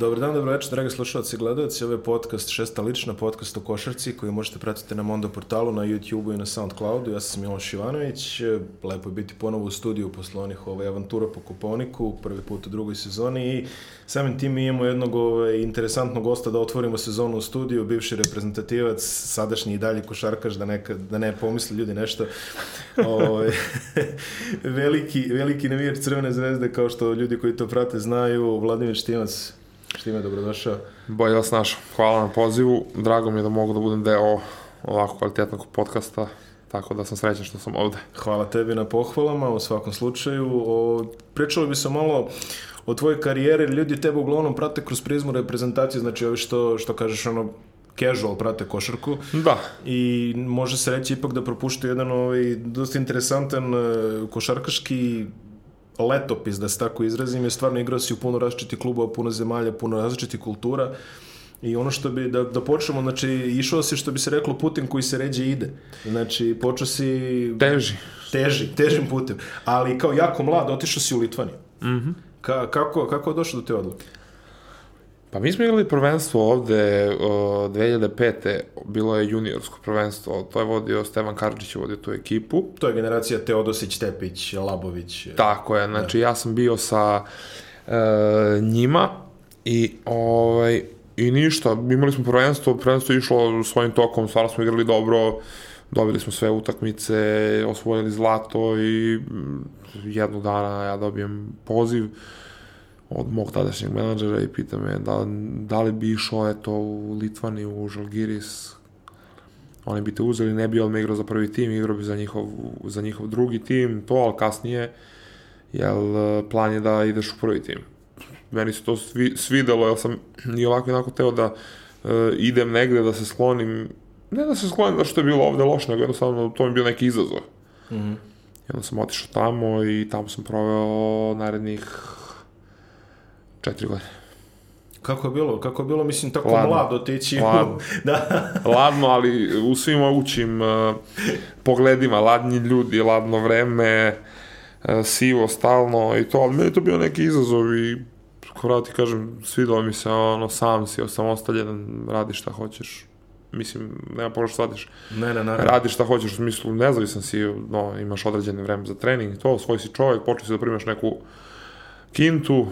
Dobar dan, dobro večer, dragi slušalci i gledalci. Ovo je podcast Šesta lična, podcast o košarci koji možete pratiti na Mondo portalu, na YouTube-u i na Soundcloudu. Ja sam Miloš Ivanović. Lepo je biti ponovo u studiju posle onih ovaj, avantura po Kuponiku, prvi put u drugoj sezoni i samim tim mi imamo jednog ovaj, interesantnog gosta da otvorimo sezonu u studiju, bivši reprezentativac, sadašnji i dalje košarkaš, da, neka, da ne pomisli ljudi nešto. ovaj, veliki, veliki nevir Crvene zvezde, kao što ljudi koji to prate znaju, Vladimir Štimac, Štime, dobrodošao. Bolje vas našao. Hvala na pozivu. Drago mi je da mogu da budem deo ovako kvalitetnog podcasta, tako da sam srećan što sam ovde. Hvala tebi na pohvalama, u svakom slučaju. O, pričali bi se malo o tvojoj karijeri, ljudi tebe uglavnom prate kroz prizmu reprezentacije, znači ovi što, što kažeš ono, casual prate košarku. Da. I može se reći ipak da propuštaju jedan ovaj, dosta interesantan uh, košarkaški letopis, da se tako izrazim, je stvarno igrao si u puno različitih klubova, puno zemalja, puno različitih kultura. I ono što bi, da, da počnemo, znači, išao si, što bi se reklo, putem koji se ređe ide. Znači, počeo si... Teži. Teži, težim putem. Ali kao jako mlad, otišao si u Litvaniju. Mm -hmm. Ka, kako, kako je došlo do te odluke? Pa mi smo igrali prvenstvo ovde uh, 2005. Bilo je juniorsko prvenstvo, to je vodio Stevan Karđić, vodio tu ekipu. To je generacija Teodosić, Tepić, Labović. Tako je, znači da. ja sam bio sa uh, njima i ovaj, i ništa, imali smo prvenstvo, prvenstvo je išlo svojim tokom, stvarno smo igrali dobro, dobili smo sve utakmice, osvojili zlato i jednog dana ja dobijem poziv od mog tadašnjeg menadžera i pita me da, da li bi išao eto u Litvani, u Žalgiris, oni bi te uzeli, ne bi odmah igrao za prvi tim, igrao bi za njihov, za njihov drugi tim, to, ali kasnije, jel, plan je da ideš u prvi tim. Meni se to svi, svidelo, jer sam i ovako jednako teo da uh, idem negde, da se sklonim, ne da se sklonim da što je bilo ovde loše, nego jednostavno to mi je bio neki izazov. Mm -hmm. I onda sam otišao tamo i tamo sam proveo narednih četiri godine. Kako je bilo? Kako je bilo, mislim, tako Ladno. mlado otići? Ladno. da. ladno, ali u svim mogućim uh, pogledima, ladnji ljudi, ladno vreme, uh, sivo, stalno i to, ali meni to bio neki izazov i kako ti kažem, svidalo mi se, ono, sam si osamostaljen, radiš šta hoćeš, mislim, nema šta radiš. Ne, ne, naravno. Radiš šta hoćeš, u smislu, nezavisan si, no, imaš određene vreme za trening, to, svoj si čovjek, počeo si da primaš neku kintu,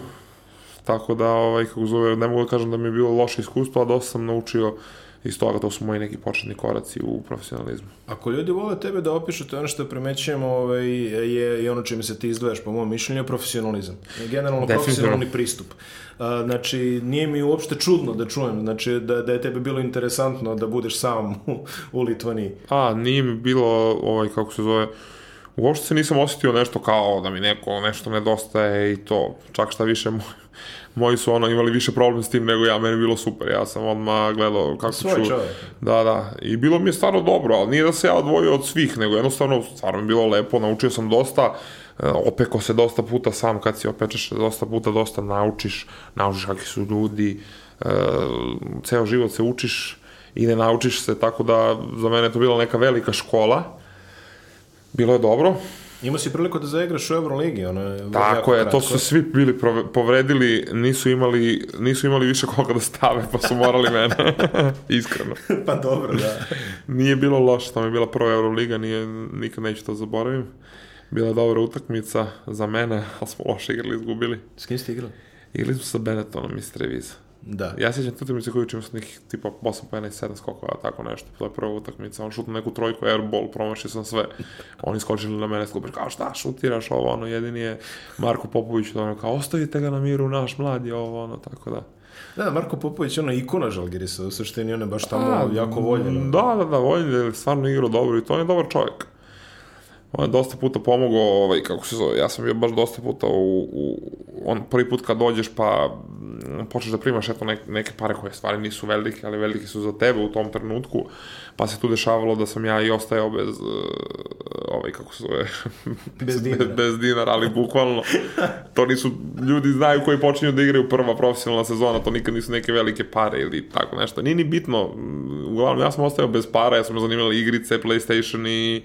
Tako da, ovaj, kako zove, ne mogu da kažem da mi je bilo loše iskustvo, a dosta sam naučio iz toga, to su moji neki početni koraci u profesionalizmu. Ako ljudi vole tebe da opišu, to je ono što primećujemo ovaj, je, je ono čime se ti izdvajaš, po mom mišljenju, profesionalizam. Generalno profesionalni pristup. A, znači, nije mi uopšte čudno da čujem, znači, da, da je tebe bilo interesantno da budeš sam u, u Litvaniji. A, nije mi bilo, ovaj, kako se zove, uopšte se nisam osetio nešto kao da mi neko nešto nedostaje i to, čak šta više moj, moji su ono imali više problem s tim nego ja, meni je bilo super, ja sam odmah gledao kako Svoj ću... čovjek. Da, da, i bilo mi je stvarno dobro, ali nije da se ja odvojio od svih, nego jednostavno stvarno mi je bilo lepo, naučio sam dosta, e, opeko se dosta puta sam kad si opečeš dosta puta dosta naučiš, naučiš kakvi su ljudi, e, ceo život se učiš i ne naučiš se, tako da za mene je to bila neka velika škola, bilo je dobro, Imao si priliku da zaigraš u Euroligi, ono je Tako je, to su svi bili povredili, nisu imali, nisu imali više koga da stave, pa su morali mene. Iskreno. pa dobro, da. Nije bilo loše, tamo je bila prva Euroliga, nije, nikad neću to zaboravim. Bila je dobra utakmica za mene, ali smo loše igrali, izgubili. S kim ste igrali? Igrali smo sa Benettonom iz Treviza. Da. Ja sjećam tu utakmicu koju učimo sa nekih tipa 8 pojena i 7 skokova, tako nešto. To je prva utakmica. On šutno neku trojku, airball, promašio sam sve. Oni skočili na mene, skupi, kao šta šutiraš ovo, ono, jedini je Marko Popović, ono, kao ostavite ga na miru, naš mladi, ovo, ono, tako da. Da, Marko Popović je ona ikona Žalgirisa, u suštini on je baš tamo A, jako voljen. Da, da, da, voljen je stvarno igrao dobro i to on je dobar čovjek. On je dosta puta pomogao, ovaj, kako se zove, ja sam bio baš dosta puta u, u on prvi put kad dođeš pa počneš da primaš eto neke, neke pare koje stvari nisu velike, ali velike su za tebe u tom trenutku, pa se tu dešavalo da sam ja i ostajao bez uh, ovaj, kako se zove bez dinara. bez, bez dinara, ali bukvalno to nisu, ljudi znaju koji počinju da igraju prva profesionalna sezona, to nikad nisu neke velike pare ili tako nešto, nije ni bitno uglavnom ja sam ostajao bez para, ja sam me zanimali igrice, Playstation i e,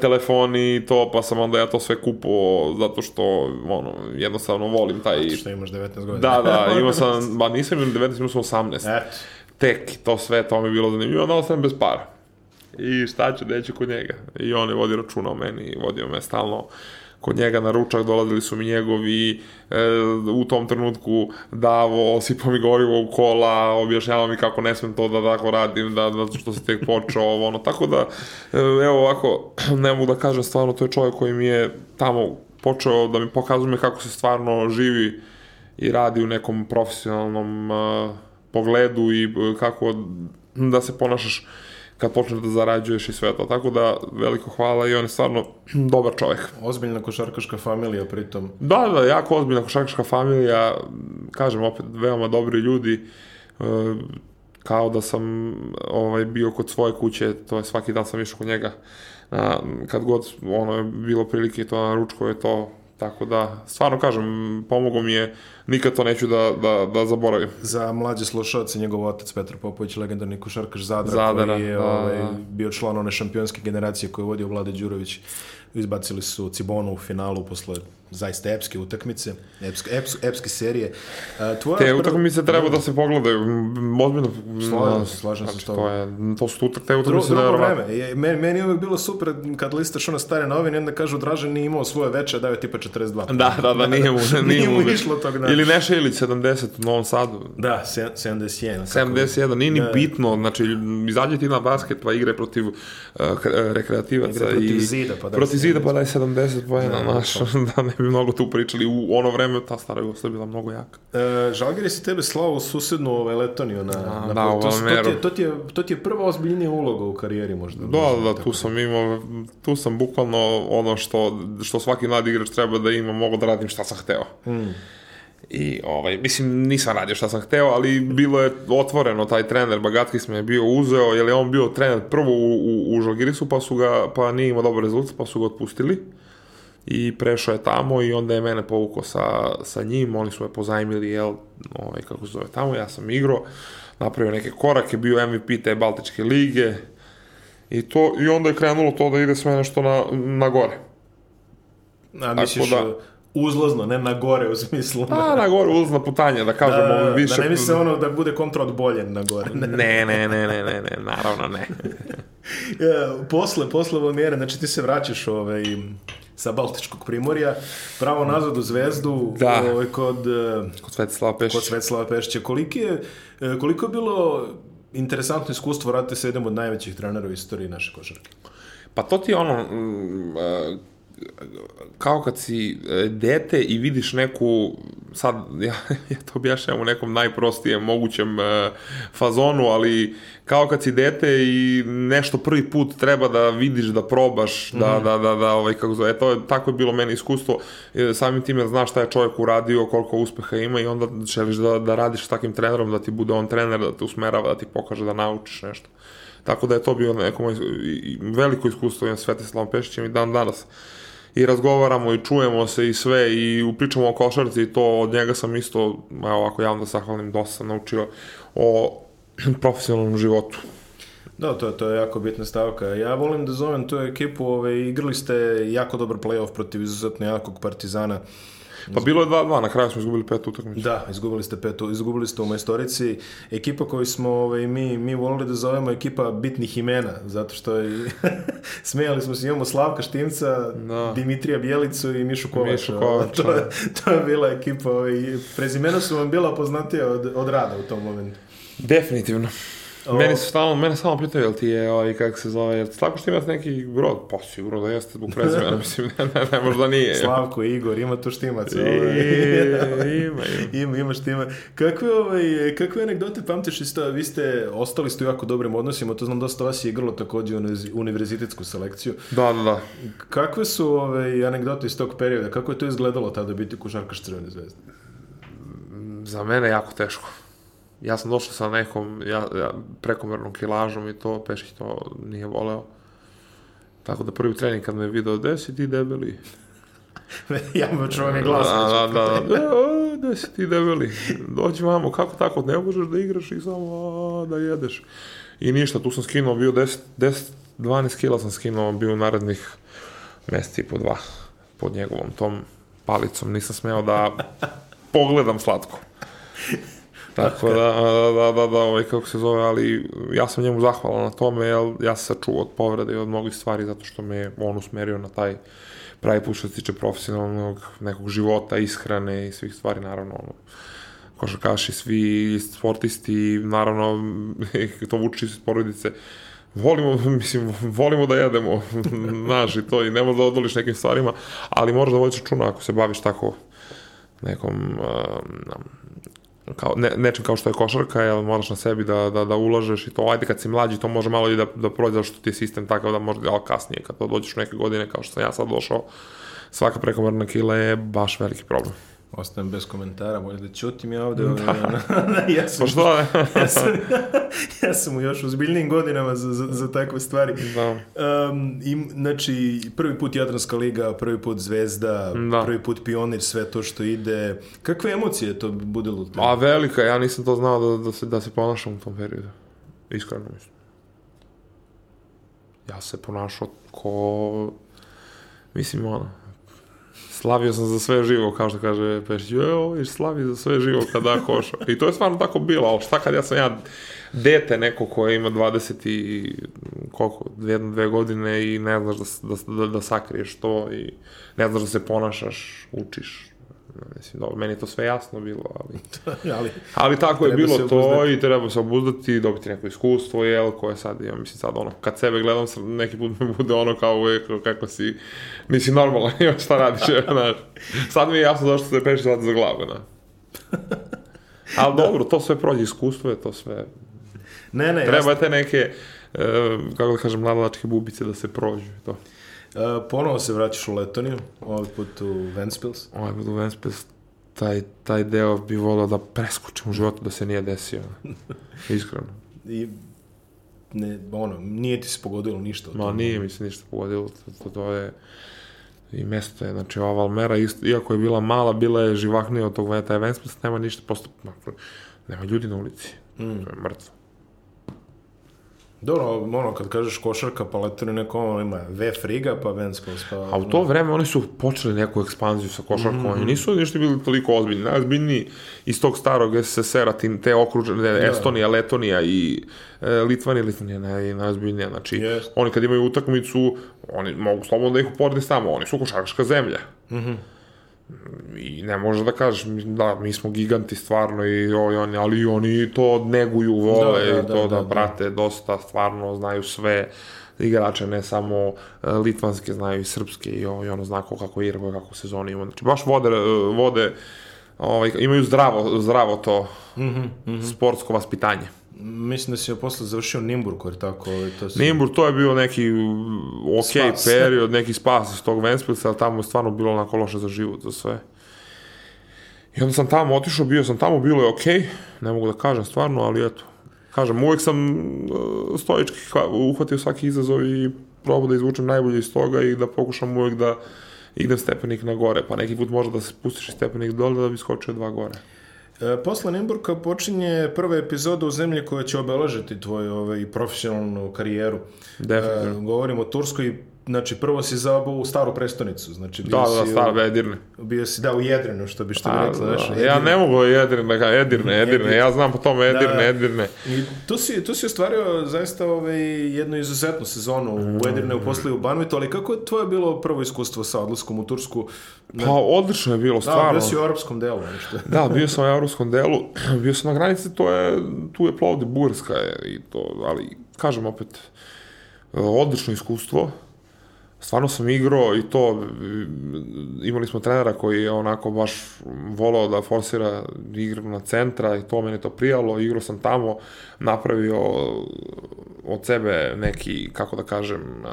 telefoni i to, pa sam onda ja to sve kupo zato što, ono, jednostavno volim taj... Što imaš 19 godina. Da, da, imao sam, ba nisam imao 19, imao sam 18. Eto. Tek, to sve, to mi je bilo zanimljivo, onda sam bez para. I šta ću, neću kod njega. I on je vodio računa o meni, vodio me stalno kod njega na ručak, dolazili su mi njegovi, e, u tom trenutku davo, sipao mi gorivo u kola, objašnjavao mi kako ne smem to da tako radim, da, da što se tek počeo, ovo, ono, tako da, e, evo ovako, ne mogu da kažem stvarno, to je čovjek koji mi je tamo počeo da mi pokazuje kako se stvarno živi i radi u nekom profesionalnom uh, pogledu i uh, kako da se ponašaš kad počneš da zarađuješ i sve to. Tako da, veliko hvala i on je stvarno dobar čovjek. Ozbiljna košarkaška familija pritom. Da, da, jako ozbiljna košarkaška familija, kažem opet, veoma dobri ljudi, uh, kao da sam ovaj, bio kod svoje kuće, to je svaki dan sam išao kod njega, kad god ono je bilo prilike to na ručkove, to Tako da, stvarno kažem, pomogao mi je, nikad to neću da, da, da zaboravim. Za mlađe slušalce, njegov otac Petar Popović, legendarni košarkaš Zadra, Zadara, koji je da, ovaj, da. bio član one šampionske generacije koju je vodio Vlade Đurović. Izbacili su Cibonu u finalu posle zaista epske utakmice, epske, eps, epske serije. A, tvoja Te prva- utakmice treba da se pogledaju, ozbiljno. Slažem se, slažem se znači, s tobom. to, je, to su tu, te Dru, utakmice drugo nevjerovatne. vreme. Je, meni, meni je uvek bilo super kad listaš one stare novine onda kažu Dražen nije imao svoje veče, dao je tipa 42. Da, da, da, nije mu, Nije mu mu išlo tog dana. Ili Neša Ilić 70 u Novom Sadu. Da, se- 71. kako- 71, nije ni Da. bitno, znači izađe ti na basket pa igre protiv uh, kre- rekreativaca Igre protiv i zida, pa daj protiv zida 70. pa daj 70 pojena, Da, znaš, da ne bi mnogo tu pričali, u ono vreme ta stara Jugoslavia je bila mnogo jaka. E, Žalgiris je tebe slao u susednu ovaj, Letoniju na, na da, to, to, ti je, to, ti je, to ti je prva ozbiljnija uloga u karijeri možda. Da, možda da, tako. tu sam imao, tu sam bukvalno ono što, što svaki mladi igrač treba da ima, mogu da radim šta sam hteo. Mm. I, ovaj, mislim, nisam radio šta sam hteo, ali bilo je otvoreno, taj trener Bagatkis me je bio uzeo, jer je on bio trener prvo u, u, u Žalgirisu, pa su ga, pa nije imao dobar rezultat, pa su ga otpustili. I prešao je tamo i onda je mene povukao sa, sa njim, oni su me pozajmili, jel, ovaj, kako se zove tamo, ja sam igrao, napravio neke korake, bio MVP te Baltičke lige, i to, i onda je krenulo to da ide sve nešto na, na gore. A misliš da- da... uzlazno, ne na gore u smislu. Pa, na gore ulazna putanja, da kažemo, da, više... da ne misle ono da bude kontra od boljen na gore. Ne. Ne, ne, ne, ne, ne, ne, naravno ne. Posle, posle Valmijera, znači ti se vraćaš ovaj, sa Baltičkog primorja, pravo nazad u Zvezdu, Da. ovaj, kod, e, Kod Svetislava Pešića. kod Svetlava Pešića. Koliki je, e, koliko je bilo interesantno iskustvo raditi sa jednom od najvećih trenera u istoriji naše košarke? Pa to ti je ono, mm, e, kao kad si e, dete i vidiš neku, sad ja, ja to objašnjam u nekom najprostijem mogućem e, fazonu, ali kao kad si dete i nešto prvi put treba da vidiš, da probaš, da, da, da, da, ovaj, kako zove, e, to je, tako je bilo meni iskustvo, samim tim jer znaš šta je čovjek uradio, koliko uspeha ima i onda želiš da, da radiš s takim trenerom, da ti bude on trener, da te usmerava, da ti pokaže da naučiš nešto. Tako da je to bio neko moje i veliko iskustvo imam Svetislavom Pešićem i dan danas i razgovaramo i čujemo se i sve i pričamo o košarci i to od njega sam isto, evo ovako javno da zahvalim, dosta sam naučio o profesionalnom životu. Da, to, to je jako bitna stavka. Ja volim da zovem tu ekipu, ovaj, igrali ste jako dobar playoff protiv izuzetno jakog Partizana. Pa bilo je 2-2, na kraju smo izgubili pet utakmica. Da, izgubili ste petu, izgubili ste u majstorici. Ekipa koju smo ovaj, mi, mi volili da zovemo ekipa bitnih imena, zato što je, smijali smo se, imamo Slavka Štimca, Da. Dimitrija Bjelicu i Mišu Kovača. Mišu Kovača, to, je, to je bila ekipa, ovaj, prezimena su vam bila poznatija od, od rada u tom momentu. Definitivno. Meni su stalno, mene samo pitaju, jel ti je, ovaj, kako se zove, jel tako što imate neki brod? Pa sigurno da jeste zbog prezimena, mislim, ne, ne, ne, možda nije. Slavko, Igor, ima tu štimac. I, ovaj. ima, ima. Ima, ima štima. Kakve, ovaj, kakve anegdote pamtiš iz toga? Vi ste, ostali ste u jako dobrim odnosima, to znam dosta vas je igralo takođe uniz- univerzitetsku selekciju. Da, da, da. Kakve su ovaj, anegdote iz tog perioda? Kako je to izgledalo tada biti košarkaš Crvene zvezde? Za mene jako teško. Ja sam došao sa nekom ja, ja, prekomernom kilažom i to Pešić to nije voleo. Tako da prvi trening kad me video, gde si ti debeli? ja mu čuvam je glas. Da, da, da, da, "E, gde si ti debeli? Dođi vamo, kako tako, ne možeš da igraš i samo a, da jedeš. I ništa, tu sam skinuo, bio 10, 10 12 kila sam skinuo, bio narednih mesti i po dva pod njegovom tom palicom. Nisam smeo da pogledam slatko. Tako da, da, da, da, ovaj, kako se zove, ali ja sam njemu zahvalan na tome, jer ja sam sačuo od povrede i od mnogih stvari, zato što me on usmerio na taj pravi put što se tiče profesionalnog nekog života, ishrane i svih stvari, naravno, ono, košarkaši, svi sportisti, naravno, to vuči iz porodice, volimo, mislim, volimo da jedemo, znaš, i to, i ne možeš da odoliš nekim stvarima, ali moraš da vodiš računa ako se baviš tako nekom, um, kao, ne, nečem kao što je košarka, jel moraš na sebi da, da, da ulažeš i to, ajde kad si mlađi, to može malo i da, da prođe, što ti je sistem takav da može, ali kasnije, kad to dođeš u neke godine, kao što sam ja sad došao, svaka prekomerna kila je baš veliki problem. Ostajem bez komentara, možda da ćutim ja ovde. Da. ja sam, Pa što? ja, sam, ja sam u još uzbiljnim godinama za, za, za takve stvari. da. Um, im, znači, prvi put Jadranska liga, prvi put Zvezda, Da. prvi put Pionir, sve to što ide. Kakve emocije to budilo? A velika, ja nisam to znao da, da, se, da se ponašam u tom periodu. Iskreno mislim. Ja se ponašao ko... Mislim, ono... Slavio sam za sve živo, kao što kaže Pešić. Jo, iš slavi za sve živo kad da koša. I to je stvarno tako bilo, ali šta kad ja sam ja dete neko koje ima 20 i koliko, jedno, dve godine i ne znaš da, da, da, da sakriješ to i ne znaš da se ponašaš, učiš. Mislim, dobro, meni je to sve jasno bilo, ali... Ali, Ali tako je bilo to i treba se obuzdati, dobiti neko iskustvo, jel, koje sad, ja mislim sad ono, kad sebe gledam, sad neki put mi bude ono kao uvijek, kako si, nisi normalan, ima šta radiš, znaš. Sad mi je jasno zašto se peši sad za glavu, da. Ali dobro, to sve prođe, iskustvo je to sve. ne, ne, Treba te neke, e, kako da kažem, mladalačke bubice da se prođu i to. Uh, ponovo se vraćaš u Letoniju, ovaj put u Ventspils. Ovaj budu Ventspils, taj, taj deo bi volao da preskočim u životu da se nije desio. Iskreno. I ne, ono, nije ti se pogodilo ništa. Ma toga. nije mi se ništa pogodilo, to, to, to je i mesto je, znači ova Valmera, isto, iako je bila mala, bila je živahnija od tog Veta Ventspils, nema ništa, posto, ma, nema ljudi na ulici, Mm. to je mrtvo. Dobro, ono, kad kažeš košarka, pa Letonija neko ono ima V Friga, pa Ventspils, pa... A u to vreme oni su počeli neku ekspanziju sa košarkom, Mhm. oni nisu ništa bili toliko ozbiljni. Najozbiljniji iz tog starog SSR-a, te okružene, Estonija, Letonija i e, Litvanija, Litvanija naj, najozbiljnija. Znači, Jest. oni kad imaju utakmicu, oni mogu slobodno da ih uporedi s tamo, oni su košarkaška zemlja. Mhm. I ne možeš da kažeš, da, mi smo giganti stvarno, i, o, i oni, ali i oni to neguju, vole, Da, da, i to da, da, da, da. prate dosta, stvarno znaju sve igrače, ne samo e, litvanske, znaju i srpske i, o, i ono zna ko kako igra, ko kako sezoni ima. Znači, baš vode, e, vode ovaj, imaju zdravo, zdravo to Mhm, sportsko vaspitanje. Mislim da si joj posle završio Nimburg, jer tako, ovaj, to si... Nimbur, to je bio neki ok Spas. period, neki spas iz tog Ventspilsa, ali tamo je stvarno bilo onako loše za život, za sve. I onda sam tamo otišao, bio sam tamo, bilo je ok, ne mogu da kažem stvarno, ali eto, kažem, uvek sam uh, stoički hva- uhvatio svaki izazov i probao da izvučem najbolje iz toga i da pokušam uvek da idem stepenik na gore, pa neki put možda da se spustiš iz stepenik dole da bi skočio dva gore. E, posle Nimburka počinje prva epizoda u zemlji koja će obeležiti tvoju ovaj, profesionalnu karijeru. Definitivno. E, govorimo o Turskoj, znači prvo si zabao u staru prestonicu, znači bio Da, da, si, stara u, Vedirne. bio si da u Jedrenu, što bi što bi rekla, da, ja ne mogu Edirne, da ga Edirne, Edirne, ja znam po tome Edirne, Da. Edirne. I tu si, tu si ostvario zaista ovaj, jednu izuzetnu sezonu u Edirne, u posle u Banvitu, ali kako je tvoje bilo prvo iskustvo sa odlaskom u Tursku? Pa odlično je bilo, Da, stvarno. bio si u europskom delu, nešto. Da, bio sam u evropskom delu, bio sam na granici, to je, tu je Plovdiv, Bugarska je i to, ali kažem opet, odlično iskustvo, stvarno sam igrao i to, imali smo trenera koji je onako baš volao da forsira igru na centra i to mene to prijalo, igrao sam tamo, napravio od sebe neki, kako da kažem,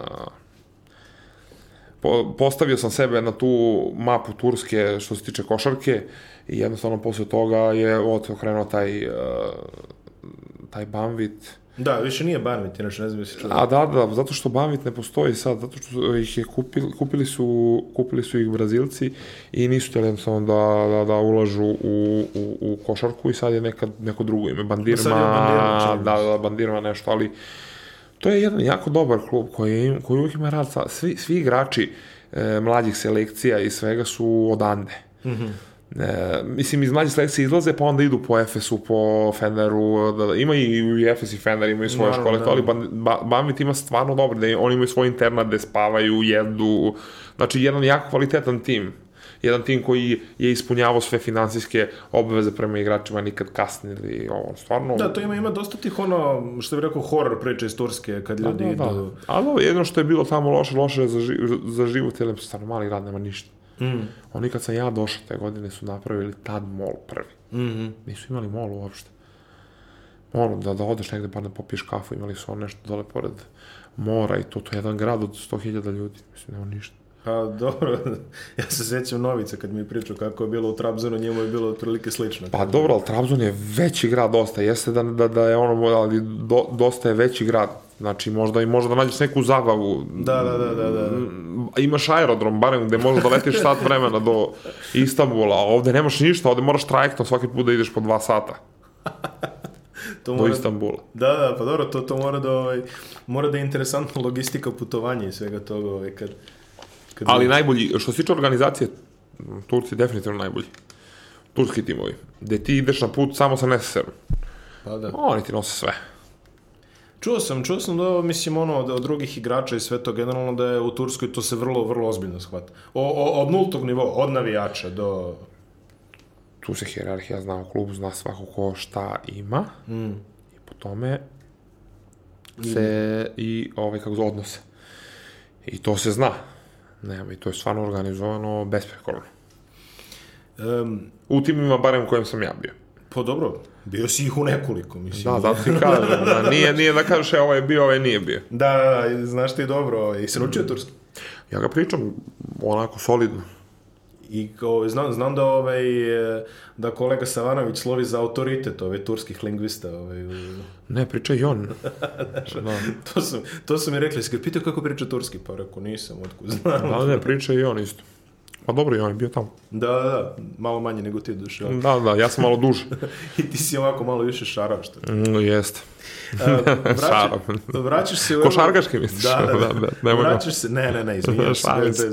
postavio sam sebe na tu mapu Turske što se tiče košarke i jednostavno posle toga je okrenuo taj taj Banvit. Da, više nije Banvit, inače ne znam jesi čuo. A da, da, zato što Banvit ne postoji sad, zato što ih je kupili, kupili su, kupili su ih Brazilci i nisu htjeli jednostavno da, da, da ulažu u, u, u košarku i sad je neka, neko drugo ime, Bandirma, je mi da, da, Bandirma nešto, ali to je jedan jako dobar klub koji, koji uvijek ima rad sa, svi, svi igrači e, mlađih selekcija i svega su odande. E, mislim, iz mlađih selekcije izlaze, pa onda idu po Efesu, po Feneru, da, da, ima i u Efes i Fener, imaju svoje Naravno, škole, to, ali ba, Banvit ima stvarno dobro, da oni imaju svoj internat gde spavaju, jedu, znači jedan jako kvalitetan tim jedan tim koji je ispunjavao sve finansijske obaveze prema igračima, nikad kasnili, ovo, stvarno... Da, to ima, ima dosta tih ono, što bih rekao, horror priče iz Turske, kad ljudi da, idu... da. Ali jedno što je bilo tamo loše, loše za, ži, za život, jer stvarno mali grad nema ništa. Mm. Oni kad sam ja došao te godine su napravili tad mol prvi. Mhm. Nisu imali mol uopšte. Ono, da, da odeš negde pa da popiješ kafu, imali su ono nešto dole pored mora i to, to je jedan grad od 100.000 ljudi. Mislim, nema ništa. Pa dobro, ja se sećam Novice kad mi je pričao kako je bilo u Trabzonu, njemu je bilo otprilike slično. Pa dobro, ali Trabzon je veći grad dosta, jeste da, da, da je ono, ali do, dosta je veći grad. Znači, možda i možda da nađeš neku zabavu. Da, da, da, da, da. Imaš aerodrom, barem gde možeš da letiš sat vremena do Istanbula, a ovde nemaš ništa, ovde moraš trajektom svaki put da ideš po dva sata To do mora, Istanbula. da, da, pa dobro, to, to mora da, ovaj, mora da je interesantna logistika putovanja i svega toga, ovaj, kad, kad Ali najbolji, što se tiče organizacije, Turci definitivno najbolji. Turski timovi. Gde ti ideš na put samo sa neseserom. Pa da. Oni ti nose sve. Čuo sam, čuo sam da, mislim, ono, od, od drugih igrača i sve to, generalno da je u Turskoj to se vrlo, vrlo ozbiljno shvata. O, o, od nultog nivoa, od navijača do... Tu se hjerarhija zna u klubu, zna svako ko šta ima. Mm. I po tome se i ovaj kako se odnose. I to se zna. Nema, i to je stvarno organizovano besprekorno. Um, U timima, barem u kojem sam ja bio. pa dobro, bio si ih u nekoliko, mislim. Da, zato ti kažem, da, nije, nije da kažeš, e, ovaj je bio, ovaj nije bio. Da, da, da, znaš ti dobro, i se naučio turski. Ja ga pričam onako solidno. I kao, znam, znam da ovaj, da kolega Savanović slovi za autoritet ovaj, turskih lingvista. Ovaj, u- Ne, priča i on. da. to, su, to su mi rekli, skaj pitao kako priča turski, pa rekao nisam, otkud znam. da, ne, priča i on isto. Pa dobro, i on je bio tamo. Da, da, da, malo manje nego ti duše. ali- Da, da, ja sam malo duže. I ti si ovako malo više šarao što. Mm, jeste. vraća, Šarao. vraćaš se u... Košarkaški misliš? Da, da, da. da, da nemoj ga. vraćaš se, ne, ne, ne, izvinjavam se, Šalim se.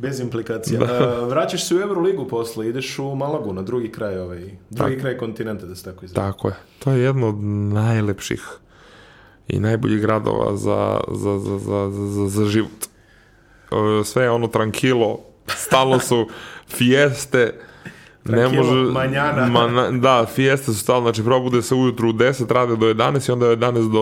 Bez, implikacija. Da. vraćaš se u Euroligu posle, ideš u Malagu, na drugi kraj, ovaj, drugi kraj kontinenta, da se tako izrazi. Tako je. To je jedno od najlepših i najboljih gradova za, za, za, za, za, za, život. E, Sve je ono tranquilo, stalno su fieste, ne može... manjana. Ma, da, fieste su stalno, znači probude se ujutru u 10, rade do 11 i onda je 11 do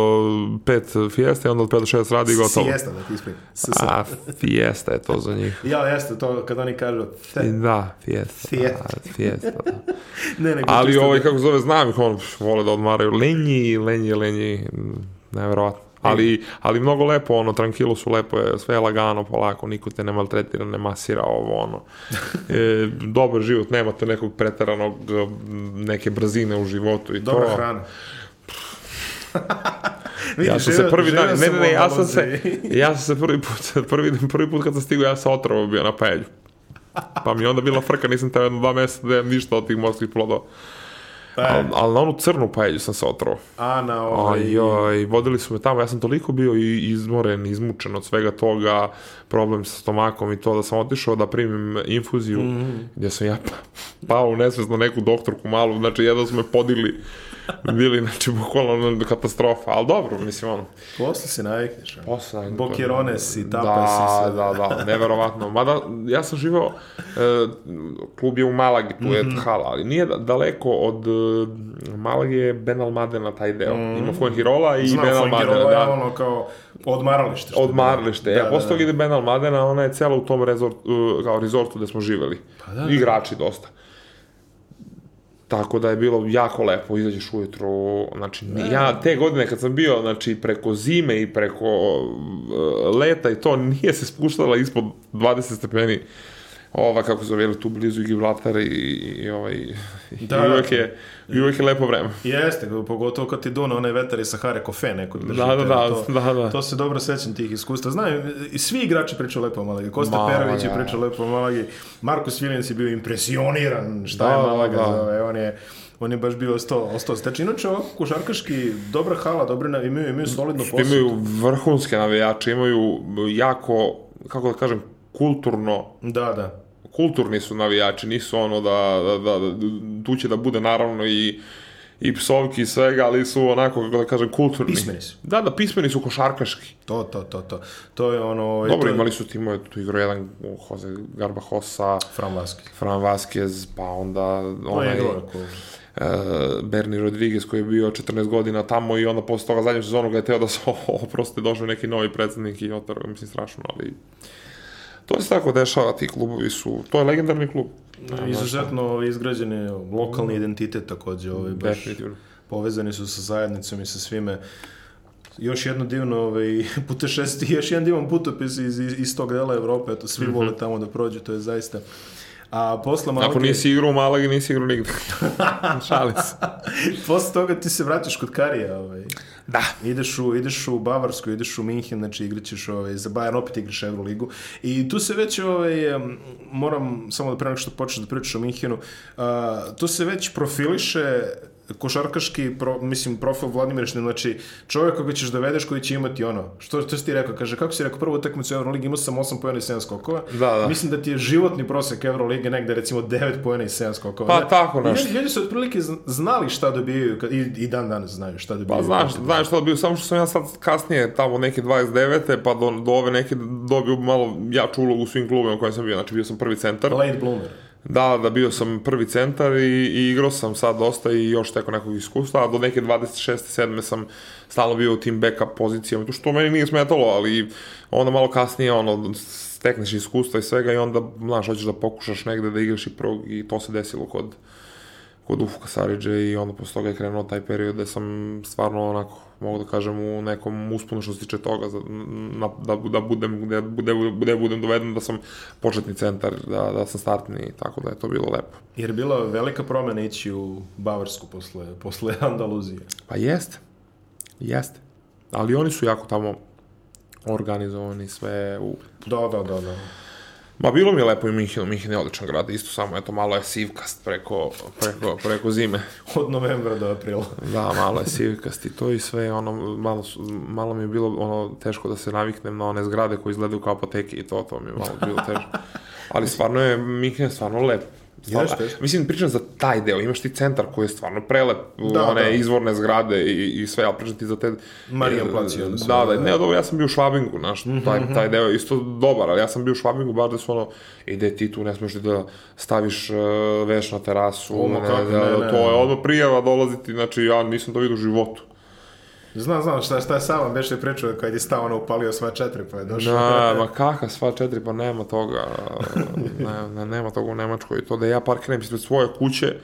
5 fijeste i onda od 5 do 6 radi i gotovo. Siesta, da ti s- A, fiesta je to za njih. Ja, jeste, to kad oni kažu... Fe, Da, fiesta. Fiesta. Da, fiesta, da. ne, nego Ali ovaj, da- kako zove, znam ih, on, vole da odmaraju lenji, lenji, lenji, nevjerovatno. Ali, ali mnogo lepo, ono, tranquilo su lepo, je, sve je lagano, polako, niko te ne maltretira, ne masira ovo, ono. E, dobar život, nemate nekog preteranog, m, neke brzine u životu i Dobra to. hrana. Ja sam se prvi dan, ne, ne, ne, ja sam se, ja sam se prvi put, prvi, prvi put kad sam stigao, ja sam otrovo bio na pelju. Pa mi je onda bila frka, nisam teo jedno dva meseca da jem ništa od tih morskih plodova. Ali, ali na onu crnu paelju sam se otrovo. A na ovaj... Oj, vodili su me tamo, ja sam toliko bio i izmoren, izmučen od svega toga, problem sa stomakom i to, da sam otišao da primim infuziju, gdje sam ja pa- pao na neku doktorku malu, znači jedno su me podigli, bili, znači, bukvalno katastrofa, ali dobro, mislim, ono, Posle se navikneš. posle... Bokirones i tapas da, i sve. Da, da, neverovatno. Mada, ja sam živao, e, klub je u Malagi, tu je hala, ali nije da- daleko od e, Malage je Ben Almadena taj deo. Ima Fuengirola i Znam, Ben Fuengirola Almadena, je da. ono kao odmaralište. Odmaralište. Da, Da, da, ja, posle da. toga ide Ben Almadena, ona je cela u tom rezort, uh, kao rezortu gde smo živeli. Pa da, da. Igrači dosta. Tako da je bilo jako lepo, izađeš ujutro, znači, ni- ja te godine kad sam bio, znači, preko zime i preko uh, leta i to, nije se spuštala ispod 20 stepeni ova, kako zove, tu blizu Gibraltar i, i, ovaj, Da, i da. uvek je, i uvek je lepo vreme. Jeste, pogotovo kad ti dune onaj vetar iz Sahare kofe neko drži. Da, da, da, to, da, da. To se dobro sećam tih iskustva. Znaju, i svi igrači pričaju lepo o Malagi. Kosta Ma, Perović je pričao lepo o Malagi. Markus Viljens je bio impresioniran šta je Da, da, Malaga da. zove. On je, on je baš bio ostao, ostao steč. Inače, ovako košarkaški, dobra hala, dobre, na- imaju, imaju solidno posao. imaju vrhunske navijače, imaju jako, kako da kažem, kulturno, Da, da. kulturni su navijači, nisu ono da, da, da, da tu će da bude naravno i i psovki i svega, ali su onako, kako da kažem, kulturni. Pismeni su. Da, da, pismeni su košarkaški. To, to, to, to. To je ono... ovaj, Dobro, to imali su timove, tu igrao jedan Jose Garbajosa, Fran Vaski. Fran Vasquez, pa onda On je onaj igrao ako... uh, Bernie Rodriguez koji je bio 14 godina tamo i onda posle toga zadnju sezonu ga je teo da se oproste, došao neki novi predsednik i otarao ga, mislim, strašno, ali to se tako dešava, ti klubovi su, to je legendarni klub. Izuzetno ovaj, izgrađeni lokalni identitet takođe, ovaj, baš Definitivno. povezani su sa zajednicom i sa svime. Još jedno divno ovaj, putešesti, još jedan divan putopis iz, iz, iz tog dela Evrope, eto, svi vole tamo da prođu, to je zaista... A posle Malage, Ako nisi igrao u Malagi, nisi igrao nigde. Šali se. posle toga ti se vraćaš kod Karija, ovaj. Da. Ideš u, ideš u Bavarsku, ideš u Minhen, znači igraćeš ovaj, za Bayern, opet igraš Euroligu. I tu se već, ovaj, moram samo da pre nego što počneš da pričaš o Minhenu, a, tu se već profiliše košarkaški, pro, mislim, profil Vladimir Šnil, znači čovjek koga ćeš dovedeš koji će imati ono, što, što si ti rekao, kaže, kako si rekao, prvu utakmicu Euroligi imao sam 8 pojena i 7 skokova, Da, da. mislim da ti je životni prosek Eurolige negde recimo 9 pojena i 7 skokova. Pa, Da, tako nešto. Ljudi, ljudi su otprilike zn- znali šta dobijaju, i, i dan danas znaju šta dobijaju. Pa znaš, znaš šta bio, samo što sam ja sad kasnije, tamo neke 29. pa do, do ove neke dobio malo jaču ulogu u svim klubima u kojem sam bio, znači bio sam prvi centar. Late bloomer. Da, da, bio sam prvi centar i, i igrao sam sad dosta i još teko nekog iskustva, a do neke 26. 7. sam stalno bio u tim backup pozicijama, to što meni nije smetalo, ali onda malo kasnije, ono, stekneš iskustva i svega i onda, znaš, hoćeš da pokušaš negde da igraš i prvog i to se desilo kod kod Ufka Saridže i onda posle toga je krenuo taj period da sam stvarno onako, mogu da kažem, u nekom usponu što se tiče toga, za, na, da, da budem, gde, gde, gde budem doveden, da sam početni centar, da, da sam startni, tako da je to bilo lepo. Jer je bila velika promena ići u Bavarsku posle, posle Andaluzije. Pa jeste, jeste. Ali oni su jako tamo organizovani sve u... Da, da, da, da. Ma bilo mi je lepo i Minhenu, Minhen je odličan grad, isto samo, eto, malo je sivkast preko, preko, preko zime. Od novembra do aprila. Da, malo je sivkast i to i sve, ono, malo, malo mi je bilo ono, teško da se naviknem na one zgrade koje izgledaju kao apoteke i to, to mi je malo bilo teško. Ali stvarno je, Minhen je stvarno lep. Jeste, jeste. Mislim, pričam za taj deo, imaš ti centar koji je stvarno prelep, Da, one da. izvorne zgrade i, i sve, ali pričam ti za te... Onda sve, Da, da, da. Mhm, ne, dobro, ja sam bio u Švabingu, znaš, taj, taj deo je isto dobar, ali ja sam bio u Švabingu, baš da su ono, ide ti tu, ne smiješ da staviš uh, veš na terasu, O, ma ne, kako, da, ne, ne, to je ne. odmah prijava dolaziti, znači ja nisam to vidio u životu. Znam, znam, šta, šta je Savan beše pričao kad je stao ono upalio sva četiri, pa je došao. Da, ma kaka, sva četiri, pa nema toga, ne, ne, nema toga u Nemačkoj. To da ja parkiram ispred svoje kuće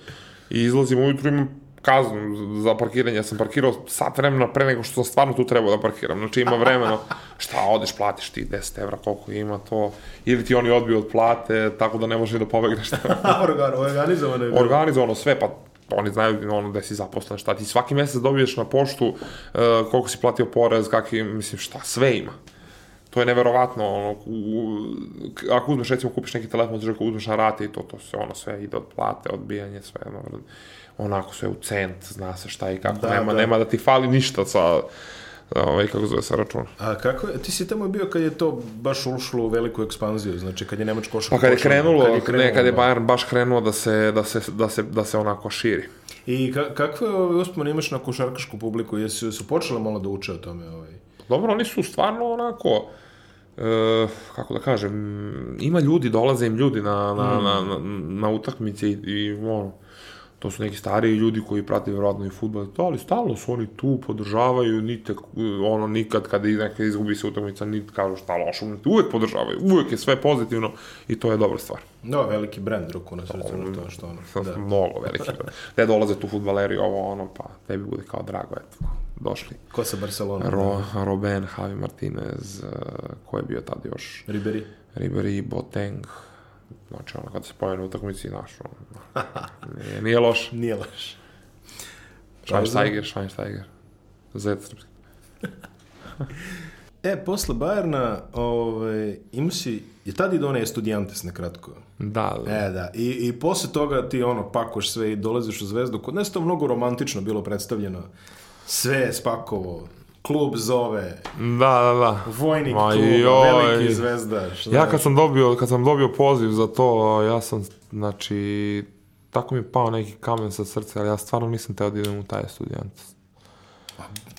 i izlazim ujutru, imam kaznu za parkiranje. Ja sam parkirao sat vremena pre nego što sam stvarno tu trebao da parkiram. Znači ima vremena, šta odeš, platiš ti 10 evra, koliko ima to, ili ti oni odbiju od plate, tako da ne možeš da pobegneš. Organ, organizovano je organizovano sve, pa oni znaju ono da si zaposlen, šta ti svaki mesec dobiješ na poštu uh, koliko si platio porez, kakvi, mislim, šta, sve ima. To je neverovatno, ono, u, ako uzmeš, recimo, kupiš neki telefon, znači ako uzmeš na rate i to, to se, ono, sve ide od plate, odbijanje, sve, ono, onako sve u cent, zna se šta i kako, Da, nema, da. nema da ti fali ništa sa, ovaj, kako zove, sa računa. A kako je, ti si tamo bio kad je to baš ušlo u veliku ekspanziju, znači kad je Nemač košak Pa kad je krenulo, kad je krenulo, ne, kad je da. Bayern baš krenuo da se, da se, da se, da se onako širi. I ka, kakve ove uspomene imaš na košarkašku publiku? Jesu su počele malo da uče o tome? Ovaj? Dobro, oni su stvarno onako, e, kako da kažem, ima ljudi, dolaze im ljudi na, na, na, na, na utakmice i, i ono, to su neki stariji ljudi koji prate vjerojatno i futbol, to, ali stalno su oni tu, podržavaju, nite, ono, nikad kada neka izgubi se utakmica, niti kažu šta loše, uvek podržavaju, uvek je sve pozitivno i to je dobra stvar. No, veliki brand ruku na srcu na to što ono. Da. Mnogo veliki. Gde dolaze tu futbaleri, ovo, ono, pa tebi bude kao drago, eto, došli. Ko sa Barcelona? Ro, Robben, Javi Martinez, uh, ko je bio tad još? Ribery. Ribery, Boateng, Znači, ono, kad se u utakmici, znaš, ono, nije, nije loš. Nije loš. Schweinsteiger, Schweinsteiger. Zet srpski. E, posle Bajerna, ovaj, ima si, je tad ide onaj Estudiantes na kratko. Da, da. E, da. I, I posle toga ti ono, pakoš sve i dolaziš u zvezdu. Kod nas to mnogo romantično bilo predstavljeno. Sve je spakovo. Klub zove, Da, da, da. vojnik Ma kluba, joj. veliki zvezdaš. Ja kad sam dobio, kad sam dobio poziv za to, ja sam, znači, tako mi je pao neki kamen sa srca, ali ja stvarno nisam teo da idem u taj studijant.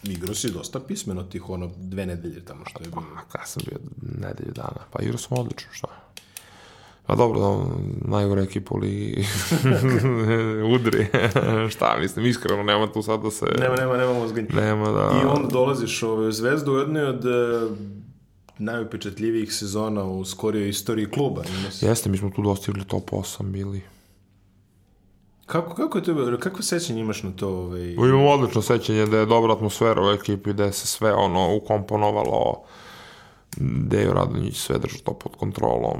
Igrao si dosta pismeno tih, ono, dve nedelje tamo što je bilo. A kada sam bio nedelju dana, pa igrao sam odlično, šta je. A dobro, da, najgore ekipa u ligi udri. šta, mislim, iskreno, nema tu sad da se... Nema, nema, nema mozganja. Nema da... I onda dolaziš ovaj, u Zvezdu u jednoj od e, najupečatljivijih sezona u skorijoj istoriji kluba. Jeste, mi smo tu dostigli top 8 bili. Kako, kako je to, kako sećanje imaš na to? Ovaj, Imam odlično sećanje da je dobra atmosfera u ekipi, da je se sve ono ukomponovalo, Dejo Radonjić sve držao to pod kontrolom,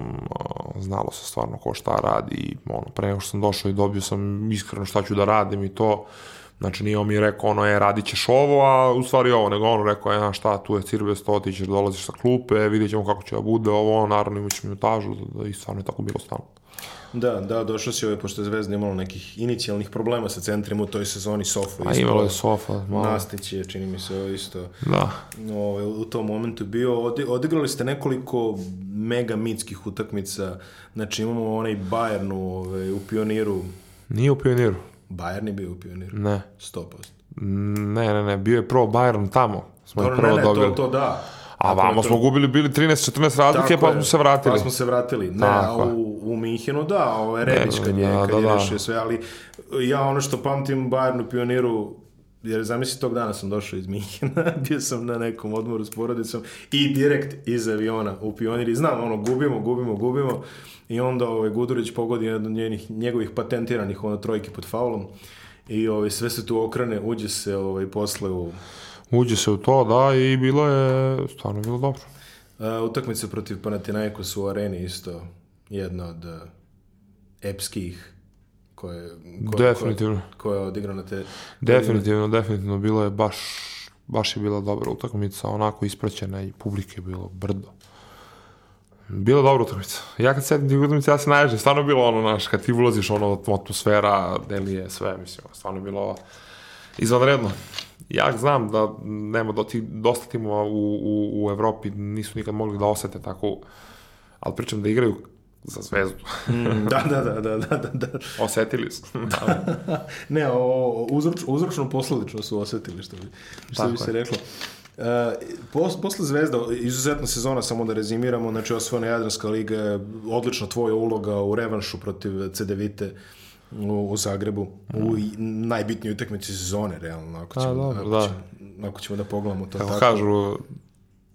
znalo se stvarno ko šta radi, ono, pre nego što sam došao i dobio sam iskreno šta ću da radim i to, znači nije on mi rekao ono, je, radit ćeš ovo, a u stvari ovo, nego on rekao, je, šta, tu je Cirbes, to ti ćeš dolaziš sa klupe, vidjet ćemo kako će da bude ovo, ono, naravno imat ćemo minutažu, da, da, i stvarno je tako bilo stalno. Da, da, došao si ovaj, pošto je Zvezda imala nekih inicijalnih problema sa centrima u toj sezoni, Sofo A imalo je sofa, malo, Nastić je, čini mi se, ovo isto da. ovaj, u tom momentu bio. Odi, odigrali ste nekoliko mega mitskih utakmica. Znači imamo onaj Bayern u, ovaj, u pioniru. Nije u pioniru, Bayern je bio u pioniru. ne. 100%. Ne, ne, ne, bio je prvo Bayern tamo. Smo Dobro, prvo ne, ne, dobili. to, to da. A Ako je vamo to- smo gubili bili 13-14 razlike, Tako pa smo se vratili. Pa smo se vratili. Ne, Tako a u, u Minhenu da, ovo je Rebić kad je, da, kad da, je da. sve, ali ja ono što pamtim Bayern u pioniru, jer zamisli tog dana sam došao iz Minhena, bio sam na nekom odmoru s porodicom i direkt iz aviona u pionir i znam, ono, gubimo, gubimo, gubimo i onda ovaj, Gudurić pogodi jedan od njenih, njegovih patentiranih ono, trojki pod faulom i ovaj, sve se tu okrene, uđe se ovaj, posle u Uđe se u to, da, i bilo je, stvarno bilo dobro. Uh, utakmica protiv Panathinaikosa u areni isto jedna od uh, epskih koje, koje, Definitivno. koje, koje je odigrana te... Definitivno, definitivno, bilo je baš, baš je bila dobra utakmica, onako ispraćena i publike je bilo brdo. Bila dobra utakmica. Ja kad sedim tih utakmica, ja se naježim. Stvarno je bilo ono, znaš, kad ti ulaziš, ono, atmosfera, delije, sve, mislim, stvarno je bilo izvanredno. Ja znam da nema do tih, dosta timova u, u, u Evropi nisu nikad mogli da osete tako, ali pričam da igraju za zvezdu. Mm, da, da, da, da, da, da, da. Osetili su. Ne, o, uzroč, uzročno posledično su osetili, što bi, što bi se je. Reklo. Uh, pos, posle Zvezda, izuzetna sezona, samo da rezimiramo, znači osvojena Jadranska liga, je odlična tvoja uloga u revanšu protiv CDVite u, u Zagrebu, u i- najbitnijoj utakmici sezone, realno, ako A, ćemo, dobro, ako, da. ćemo, ako ćemo da pogledamo to Kako tako. kažu,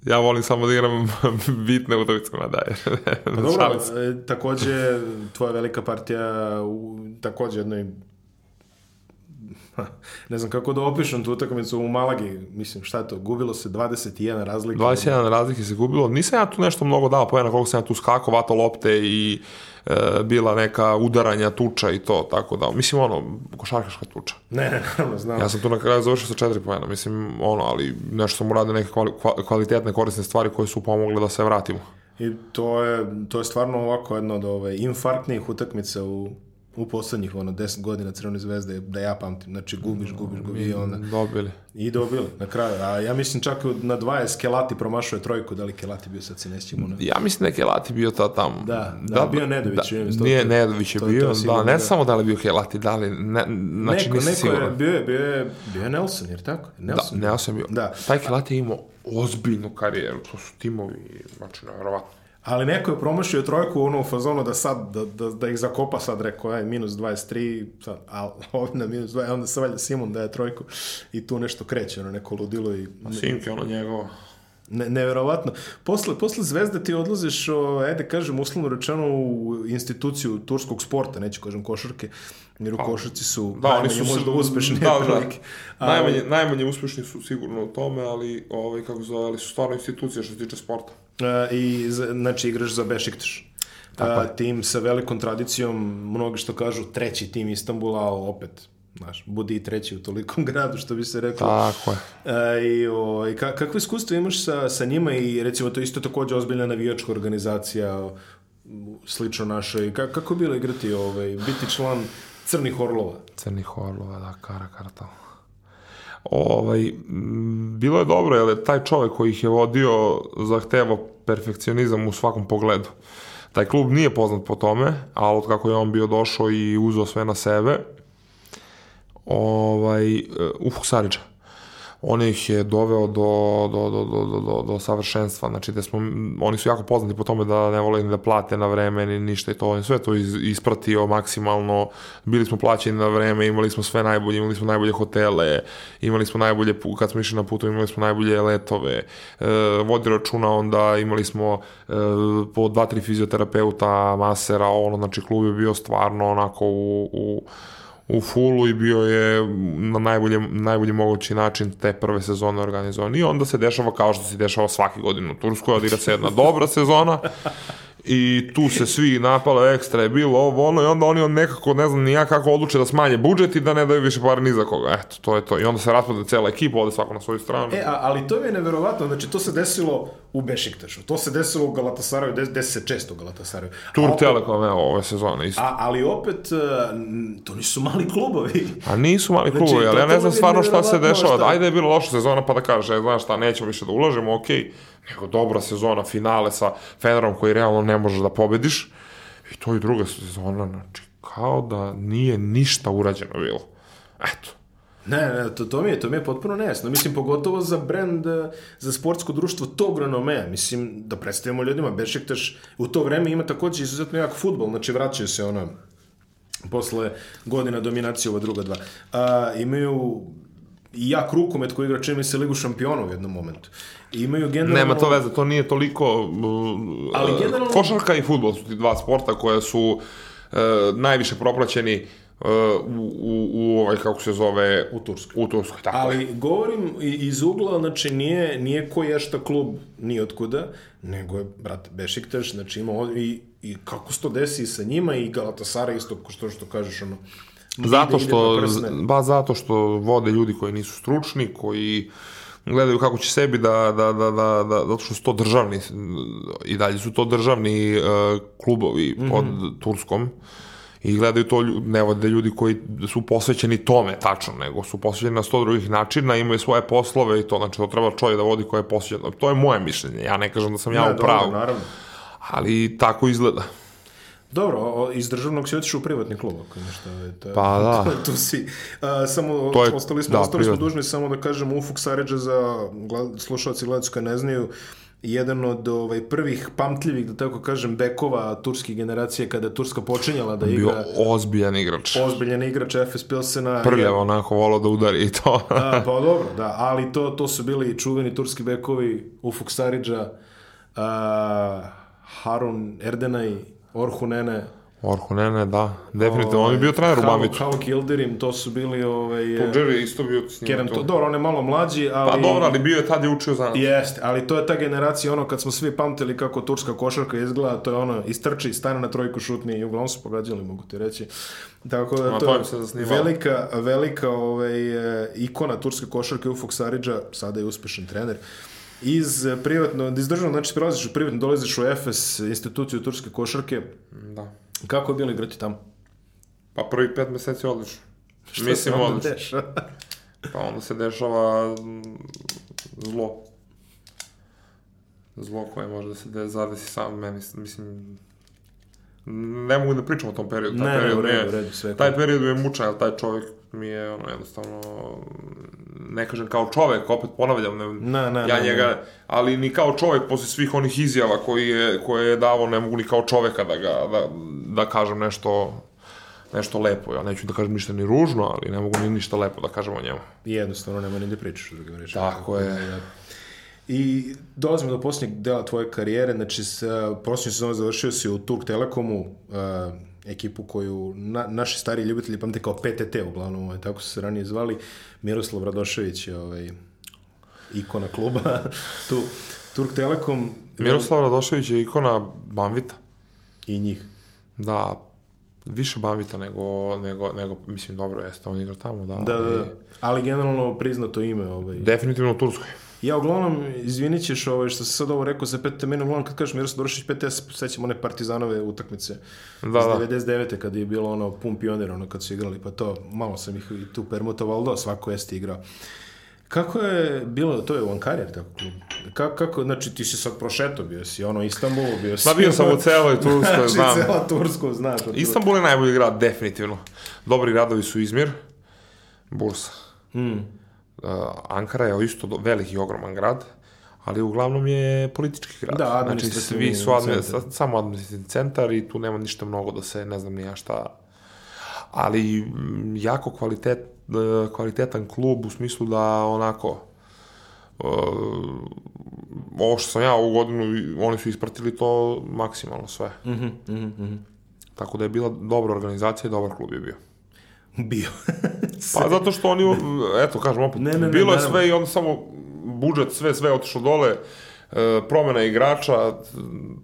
ja volim samo da igram bitne utakmice na daje. Pa dobro, e, takođe, tvoja velika partija u takođe jednoj ne znam kako da opišem tu utakmicu u Malagi, mislim, šta je to, gubilo se 21 razlika. 21 razlike se gubilo. Nisam ja tu nešto mnogo dao pojena koliko sam ja tu skakao, vato lopte i e, bila neka udaranja, tuča i to, tako da, mislim ono, košarkaška tuča. Ne, ne, naravno, znam. Ja sam tu na kraju završio sa 4 pojena, mislim, ono, ali nešto sam uradio neke kvali- kva- kvalitetne, korisne stvari koje su pomogle da se vratimo. I to je, to je stvarno ovako jedna od ove infarktnijih utakmica u, u poslednjih ono 10 godina Crvene zvezde da ja pamtim. Znači gubiš, gubiš, gubiš i onda Dobili. i dobili na kraju. A ja mislim čak na 20 Kelati promašuje trojku, da li Kelati bio sad se ne sjećam ono. Ja mislim da je Kelati bio ta tamo. Da, da, bio Nedović, čini mi se, to- Nije to- Nedović je to- to bio, da, ne da. samo da li je bio Kelati, da li, ne, znači neko, neko je, bio je, bio je, bio je Nelson, jer tako? Da, Nelson. ne, sam bio. Da. Taj Kelati je imao ozbiljnu karijeru, to su timovi, znači, nevjerovatno. Ali neko je promašio trojku ono u fazonu da sad, da, da, da ih zakopa sad, rekao, aj, minus 23, sad, a ovdje na minus 20, onda se valjda Simon daje trojku i tu nešto kreće, ono neko ludilo i Sinke, ono njegovo. ne, neverovatno. Posle, posle Zvezde ti odlaziš, o, ajde kažem, uslovno rečeno u instituciju turskog sporta, neću kažem košarke, jer u košarci su Pa, Da, oni najmanje su možda uspešni Da, da. A, Najmanje, najmanje uspešni su sigurno u tome, ali ovaj, kako zove, ali su stvarno institucije što se tiče sporta. E, I, znači, igraš za Bešiktaš. a, tim sa velikom tradicijom, mnogi što kažu treći tim Istanbula, ali opet znaš, budi i treći u tolikom gradu, što bi se reklo. Tako je. E, I o, i ka, kakvo iskustvo imaš sa, sa njima i recimo to isto takođe ozbiljna navijačka organizacija slično našoj. Ka, kako je bilo igrati, ovaj, biti član Crnih Orlova? Crnih Orlova, da, Kara Kartal. Ovaj, bilo je dobro, jer taj čovek koji ih je vodio zahteva perfekcionizam u svakom pogledu. Taj klub nije poznat po tome, ali od kako je on bio došao i uzeo sve na sebe, ovaj, uh, Sariđa. On ih je doveo do, do, do, do, do, do, do savršenstva, znači da smo, oni su jako poznati po tome da ne vole ni da plate na vreme ni ništa i to, on sve to iz, ispratio maksimalno, bili smo plaćeni na vreme, imali smo sve najbolje, imali smo najbolje hotele, imali smo najbolje, kad smo išli na putu, imali smo najbolje letove, e, vodi računa onda, imali smo e, po dva, tri fizioterapeuta, masera, ono, znači klub je bio stvarno onako u, u u fullu i bio je na najbolje, najbolji mogući način te prve sezone organizovan. I onda se dešava kao što se dešava svake godine u Turskoj, odigra se jedna dobra sezona i tu se svi napale ekstra je bilo ovo ono i onda oni nekako ne znam ni ja kako odluče da smanje budžet i da ne daju više pare ni za koga. Eto to je to. I onda se raspada cela ekipa ode svako na svoju stranu. E a, ali to je neverovatno. Znači to se desilo u Bešiktašu. To se desilo u Galatasaraju des, se često u Galatasaraju. Tur opet, Telekom evo ove sezone isto. A, ali opet e, to nisu mali klubovi. A nisu mali znači, klubovi ali ja ne znam stvarno šta se dešava. šta... ajde je bilo loša sezona pa da kaže znaš šta nećemo više da ulažemo okej. okay nego dobra sezona, finale sa Fenerom koji realno ne možeš da pobediš. I to je druga sezona, znači, kao da nije ništa urađeno bilo. Eto. Ne, ne, to, to, mi je, to mi je potpuno nejasno. Mislim, pogotovo za brend, eh, za sportsko društvo tog renomea. Mislim, da predstavimo ljudima, Bešiktaš u to vreme ima takođe izuzetno jak futbol, znači vraćaju se ono posle godina dominacije ova druga dva. A, imaju i jak rukomet koji igra čini se Ligu šampiona u jednom momentu. I imaju generalno... Nema to veze, to nije toliko... Uh, Ali generalno... Košarka i futbol su ti dva sporta koja su uh, najviše proplaćeni uh, u, u, u ovaj, kako se zove... U Turskoj. U Turskoj, tako Ali je. govorim iz ugla, znači nije, nije ko ješta klub ni otkuda, nego je, brate, Bešiktaš, znači ima i, i kako se to desi sa njima i Galatasara isto, što što kažeš, ono, Zato što, ba, zato što vode ljudi koji nisu stručni, koji gledaju kako će sebi da, da, da, da, da zato što su to državni i dalje su to državni uh, klubovi mm -hmm. pod Turskom i gledaju to, ne vode ljudi koji su posvećeni tome, tačno, nego su posvećeni na sto drugih načina, imaju svoje poslove i to, znači to treba čovjek da vodi koji je posvećen. To je moje mišljenje, ja ne kažem da sam ja ne, u pravu. Dobro, naravno. Ali tako izgleda. Dobro, iz državnog si otišao u privatni klub, ako nešto. To, pa da. tu si. A, samo, to je, ostali smo, da, ostali smo dužni samo da kažemo Ufuk Saređa za slušalci gledalci koji ne znaju, jedan od ovaj prvih pamtljivih da tako kažem bekova turske generacije kada je Turska počinjala da igra bio ozbiljan igrač ozbiljan igrač FS Pilsena prljav onako volao da udari i to da, pa dobro da ali to to su bili čuveni turski bekovi Ufuk Saridža uh, Harun Erdenaj Orhunene. Orhunene, da. Definitivno. On je bio trener u Mamiću. Kao Kilderim, to su bili... Ovaj, Jerry je isto bio s njima. Kerem, to. Dobro, on je malo mlađi, ali... Pa dobro, ali bio je tad je učio za nas. Jeste, ali to je ta generacija, ono, kad smo svi pamtili kako turska košarka izgleda, to je ono, istrči, stane na trojku šutni i uglavnom su pogađali, mogu ti reći. Tako da, to, je velika, velika ovaj, ikona turske košarke Ufuk Saridža, sada je uspešan trener iz privatno, iz državno, znači prelaziš u privatno, dolaziš u EFES, instituciju turske košarke. Da. Kako je bilo igrati tamo? Pa prvi pet meseci odlično. Šta Mislim, se onda dešava? pa onda se dešava zlo. Zlo koje može da se de, zadesi sam meni, mislim, ne mogu da pričam o tom periodu. Taj ne, period ne, u redu, u redu, sve. Taj period mučan, ali taj čovjek mi je ono, jednostavno ne kažem kao čovek, opet ponavljam, ne, ne, ne, ja ne, njega, ne. ali ni kao čovek posle svih onih izjava koji je, koje je davo, ne mogu ni kao čoveka da ga, da, da kažem nešto nešto lepo. Ja neću da kažem ništa ni ružno, ali ne mogu ni ništa lepo da kažem o njemu. Jednostavno nema ni da pričaš, da ga Tako je. Da, I dolazimo do posljednjeg dela tvoje karijere, znači sa posljednjom sezonom završio si u Turk Telekomu, uh, ekipu koju na, naši stari ljubitelji pamte kao PTT uglavnom, ovaj, tako su se ranije zvali. Miroslav Radošević je ovaj, ikona kluba tu. Turk Telekom... Miroslav Radošević je ikona Banvita. i njih. Da, više Banvita nego, nego, nego, mislim, dobro jeste, on igra tamo, da. Da, da, da. Ali generalno priznato ime. Ovaj. Definitivno u Turskoj. Ja uglavnom, izvinit ćeš ovaj, što sam sad ovo rekao za pet mene, uglavnom kad kažeš Miroslav Dorošić pet, ja se sećam one partizanove utakmice Da, iz da. 99. kad je bilo ono pun pionir, ono kad su igrali, pa to, malo sam ih i tu permutovao, ali da, svako jeste igrao. Kako je bilo, to je u Ankari, tako klub? Kako, kako, znači ti si sad prošeto, bio si ono Istanbul, bio si... Ma bio sam u celoj Turskoj, znači, znam. cela Tursku, znaš. Istanbul je najbolji grad, definitivno. Dobri gradovi su Izmir, Bursa. Mm. Uh, Ankara je isto veliki i ogroman grad, ali uglavnom je politički grad. Da, znači, svi su admi, samo administrativni centar i tu nema ništa mnogo da se, ne znam ni ja šta. Ali mm, jako kvalitet, e, kvalitetan klub u smislu da onako e, ovo što sam ja ovu godinu, oni su ispratili to maksimalno sve. Mhm, mhm, mhm. Tako da je bila dobra organizacija i dobar klub je bio. Bio. Pa zato što oni, eto kažem opet, Ne, ne, ne, bilo je sve i onda samo budžet, sve, sve otišlo dole, e, promena igrača,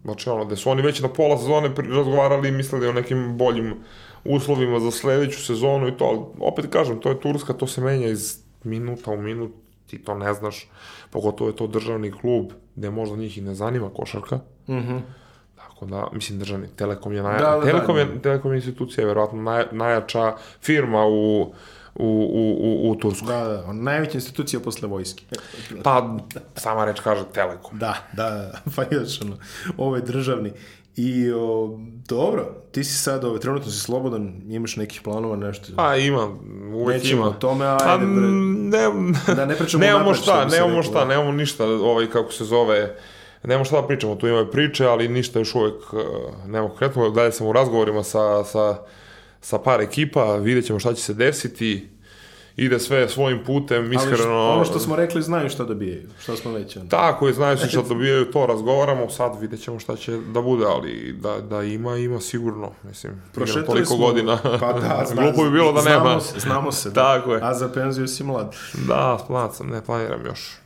znači ono, da su oni već na pola sezone razgovarali i mislili o nekim boljim uslovima za sledeću sezonu i to, ali opet kažem, to je Turska, to se menja iz minuta u minut, ti to ne znaš, pogotovo je to državni klub, gde možda njih i ne zanima košarka, Mhm. Tako da, mislim, državni Telekom je, naja, Da, da, da. Telekom, je, Telekom je institucija, verovatno naj, najjača firma u, u, u, u, u Turskoj. Da, da, on najveća institucija posle vojske. Pa, sama reč kaže Telekom. Da, da, da, pa još ono, ovo je državni. I, o, dobro, ti si sad, ovo, trenutno si slobodan, imaš nekih planova, nešto. Pa ima, uvek Nećemo ima. o tome, Pa, ajde, bre. ne, Da ne pričamo što šta, nemamo šta, da. nemamo ništa, ovaj, kako se zove, nemamo šta da pričamo, tu imaju priče, ali ništa još uvek uh, nemamo konkretno, dalje sam u razgovorima sa, sa, sa par ekipa, vidjet ćemo šta će se desiti, ide sve svojim putem, Ali iskreno... što, ono što smo rekli, znaju šta dobijaju, šta smo već ono. Tako je, znaju se šta dobijaju, to razgovaramo, sad vidjet ćemo šta će da bude, ali da, da ima, ima sigurno, mislim, igram Prošetali toliko smo- godina, Pa da, zna, glupo bi bilo da znamo nema. Se, znamo se, da. Tako je. A za penziju si mlad. Da, plan sam, ne planiram još.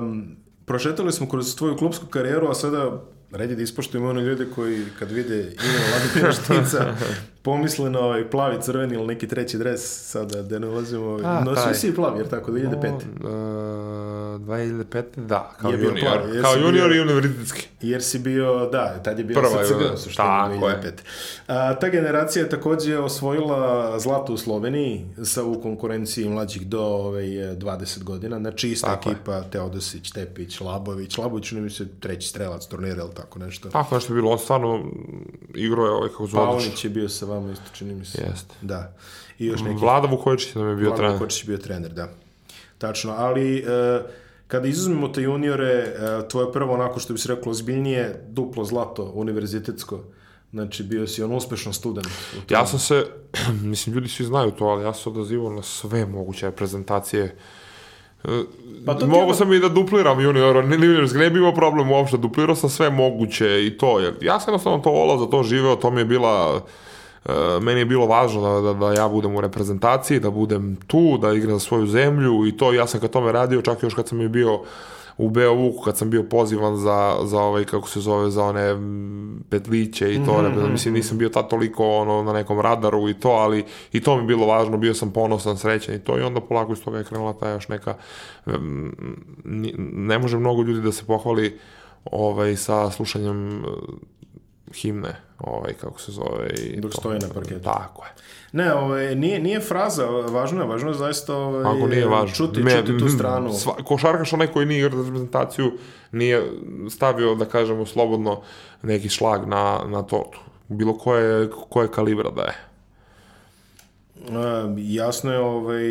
Um, prošetali smo kroz tvoju klubsku karijeru, a sada red je da ispoštujemo one ljude koji kad vide ime Vladimira Štica pomisle na ovaj plavi, crveni ili neki treći dres, sada da ne ulazimo. Ovaj. A, Nosio taj. si i plavi, jer tako, 2005. O, e, 2005. Da, kao Je bio junior. plavi, jesi Kao junior bio- i univerzitetski. Jer si bio, da, tad je bio Prva sa je CG, bila, u suštini, tako 2005. je. A, ta generacija je takođe osvojila zlato u Sloveniji sa u konkurenciji mlađih do ovaj, 20 godina. Znači ista Tako je. ekipa, Teodosić, Tepić, Labović. Labović, čini mi se, treći strelac turnira ili tako nešto. Tako nešto je bilo, stvarno igrao je ovaj kako zove. Paunić je bio sa vama isto, čini mi se. Jeste. Da. I još neki Vlada Vukojičić nam je bio Vlado trener. Kočić je bio trener, da. Tačno, ali e, kada izuzmemo te juniore, e, tvoje prvo onako što bi se reklo ozbiljnije, duplo zlato univerzitetsko, znači bio si on uspešan student. Ja sam se, mislim, ljudi svi znaju to, ali ja sam odazivao na sve moguće reprezentacije. Pa Pa to Mogu sam i da dupliram junior, ni juniorski, ne bi imao problem uopšte, duplirao sam sve moguće i to, jer ja sam jednostavno to volao, za to živeo, to mi je bila, e, meni je bilo važno da, da, da ja budem u reprezentaciji, da budem tu, da igram za svoju zemlju i to, ja sam ka tome radio, čak još kad sam i bio u Beovuku, kad sam bio pozivan za, za ovaj, kako se zove, za one petliće i to, mm mislim, nisam bio tad toliko ono, na nekom radaru i to, ali i to mi bilo važno, bio sam ponosan, srećan i to, i onda polako iz toga je krenula ta još neka, ne može mnogo ljudi da se pohvali ovaj, sa slušanjem himne, ovaj, kako se zove. I Dok to. stoji na parketu. Tako je. Ne, ovaj, nije, nije fraza, važno je, važno je zaista ovaj, Ako nije važno. čuti, Me- čuti tu stranu. Sva, košarkaš onaj koji nije igrao za reprezentaciju nije stavio, da kažemo, slobodno neki šlag na, na tortu. Bilo koje, koje kalibra da je. Jasno je, ovaj,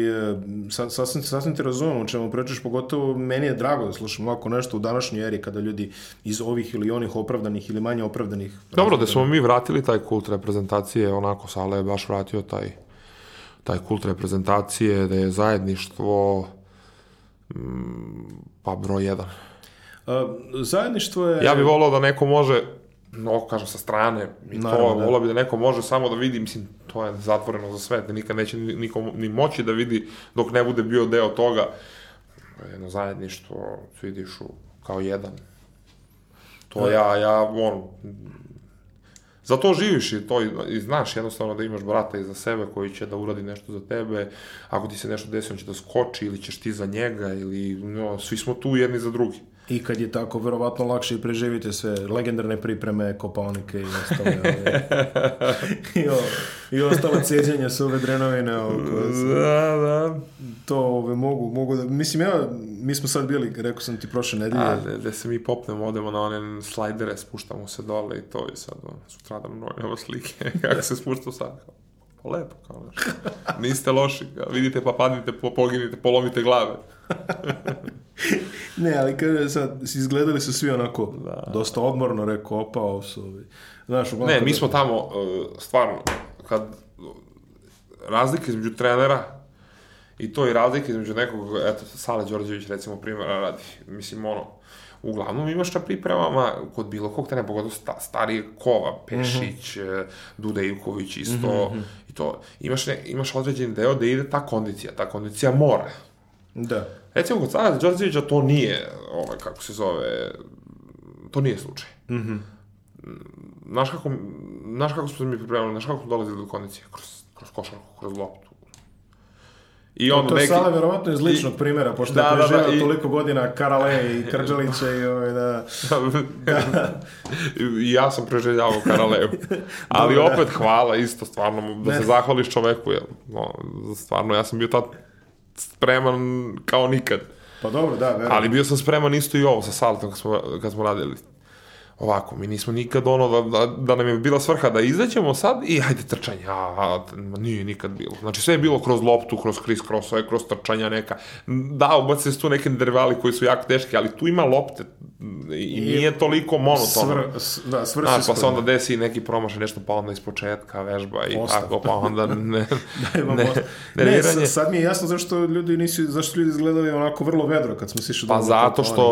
sa, sasvim, sasvim te razumem o čemu pričaš, pogotovo meni je drago da slušam ovako nešto u današnjoj eri kada ljudi iz ovih ili onih opravdanih ili manje opravdanih Dobro, da smo mi vratili taj kult reprezentacije, onako Sale je baš vratio taj, taj kult reprezentacije, da je zajedništvo mm, pa broj jedan. E, zajedništvo je... Ja bih volao da neko može, no kažem sa strane, i to, Naravno, da. volao bi da neko može samo da vidi, mislim, to je zatvoreno za sve, da nikad neće ni- nikom ni moći da vidi dok ne bude bio deo toga. Jedno zajedništvo, svi dišu kao jedan. To ja, ja, on, Zato živiš i to i, i znaš jednostavno da imaš brata iza sebe koji će da uradi nešto za tebe, ako ti se nešto desi on će da skoči ili ćeš ti za njega ili no, svi smo tu jedni za drugi. I kad je tako, verovatno lakše i preživite sve legendarne pripreme, kopaonike i ostale, i, o, i ostale cijeđenja su ove drenovine, su, Da, da. to ove, mogu, mogu da, mislim, ja, mi smo sad bili, rekao sam ti prošle nedelje, A, da, da se mi popnemo, odemo na one slajdere, spuštamo se dole i to je sad, ono, sutradan moj, evo slike, kako se spušta sad, pa lepo, kao, znaš, niste loši, vidite pa padnite, po, poginite, polomite glave. ne, ali kaže sad, izgledali su svi onako, dosta odmorno, rekao, opao su, znaš, uglavnom, Ne, mi smo tamo, uh, stvarno, kad razlika između trenera i to i razlika između nekog, eto, Sale Đorđević, recimo, primjera radi, mislim, ono, uglavnom imaš na pripremama kod bilo kog trenera, pogotovo sta, starije Kova, Pešić, mm Duda Ivković isto, i to, imaš, ne, imaš određen deo da ide ta kondicija, ta kondicija mora. Da. Recimo, kod Sale Đorđevića to nije, ovaj, kako se zove, to nije slučaj. Znaš kako, znaš kako smo se mi pripremali, znaš kako smo dolazili do kondicije? Kroz, kroz košarku, kroz loptu. I ono, to neki... Sala verovatno iz ličnog primjera, pošto Da, je da, da, preživao i- toliko godina Karale i Krđalića i ovaj, da... I ja sam preželjavao Karalevu. Ali Dobro, da. opet hvala isto, stvarno, da se Ne. zahvališ čoveku, jel? No, stvarno, ja sam bio tad spreman kao nikad. Pa dobro, da, verujem. Ali bio sam spreman isto i ovo sa saltom kad smo, kad smo radili. Ovako, mi nismo nikad ono da, da, da nam je bila svrha da izađemo sad i hajde trčanje. A, a, nije nikad bilo. Znači sve je bilo kroz loptu, kroz kris krosove, kroz trčanja neka. Da, ubace se tu neke derivali koji su jako teški, ali tu ima lopte i nije toliko monotono. Svr, s- da, Znaš, pa se onda desi neki promašaj, nešto pa onda iz početka vežba i Postav. tako, pa onda ne, Imamo- ne, ne, nerviranje. sa- sad mi je jasno zašto ljudi nisu, zašto ljudi izgledali onako vrlo vedro kad smo sišli Pa zato što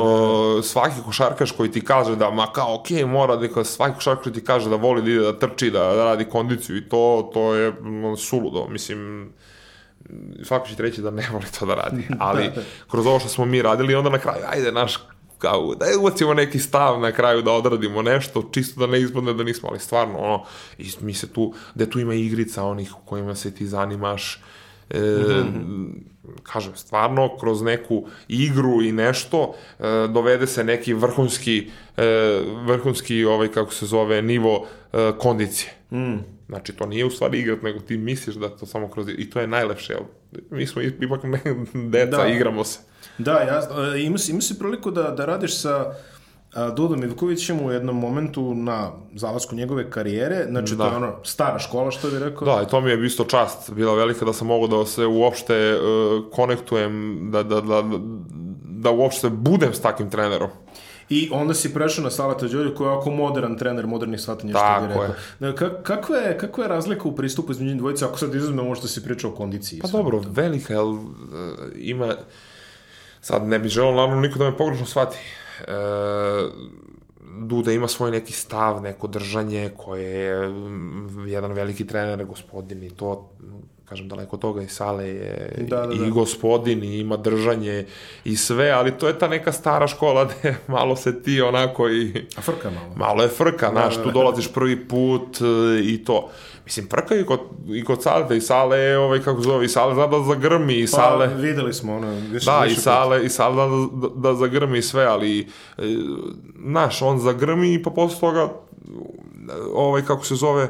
svaki košarkaš koji ti kaže da, ma kao, okej, mora, da, svaki košarkaš koji ti kaže da voli da ide da trči, da, da radi kondiciju i to, to je suludo, mislim, svako će ti reći da ne voli to da radi, ali kroz ovo što smo mi radili, onda na kraju, ajde, naš, kao, da ubacimo neki stav na kraju da odradimo nešto, čisto da ne ispadne da nismo, ali stvarno, ono, i mi se tu, da tu ima igrica onih u kojima se ti zanimaš, e, kažem, stvarno, kroz neku igru i nešto, e, dovede se neki vrhunski, e, vrhunski, ovaj, kako se zove, nivo e, kondicije. Mm. Znači, to nije u stvari igrat, nego ti misliš da to samo kroz... I to je najlepše, jel? Mi smo ipak ne, deca, Da. igramo se. Da, ja, e, ima si, ima si priliku da, da radiš sa Dudom Ivkovićem u jednom momentu na zalasku njegove karijere, znači to je ono stara škola, što bi rekao. Da, i to mi je isto čast bila velika da sam mogao da se uopšte uh, konektujem, da, da, da, da uopšte budem s takim trenerom. I onda si prešao na Salata Đolju koji je ovako modern trener, modernih shvatanja, što Tako bi rekao. je. Da, ka, kakva, je, kakva je razlika u pristupu između dvojice, ako sad izuzmemo možda si pričao o kondiciji? Pa dobro, velika, jel, uh, ima, sad ne bi želeo naravno niko da me pogrešno shvati, e, Duda ima svoj neki stav, neko držanje koje je jedan veliki trener, gospodin i to, kažem daleko toga i Sale je Da, da, i da. gospodin i ima držanje i sve, ali to je ta neka stara škola gde malo se ti onako i A frka malo. malo je frka, znaš, da, tu da. dolaziš prvi put e, i to. Mislim, frka i kod, i kod Sale, i Sale je, ovaj, kako se zove, i Sale zna da zagrmi, i Pa, Sale... videli smo ono, više, Da, više i Sale, i Sale da, da, da zagrmi sve, ali, e, znaš, on zagrmi pa posle toga, ovaj, kako se zove,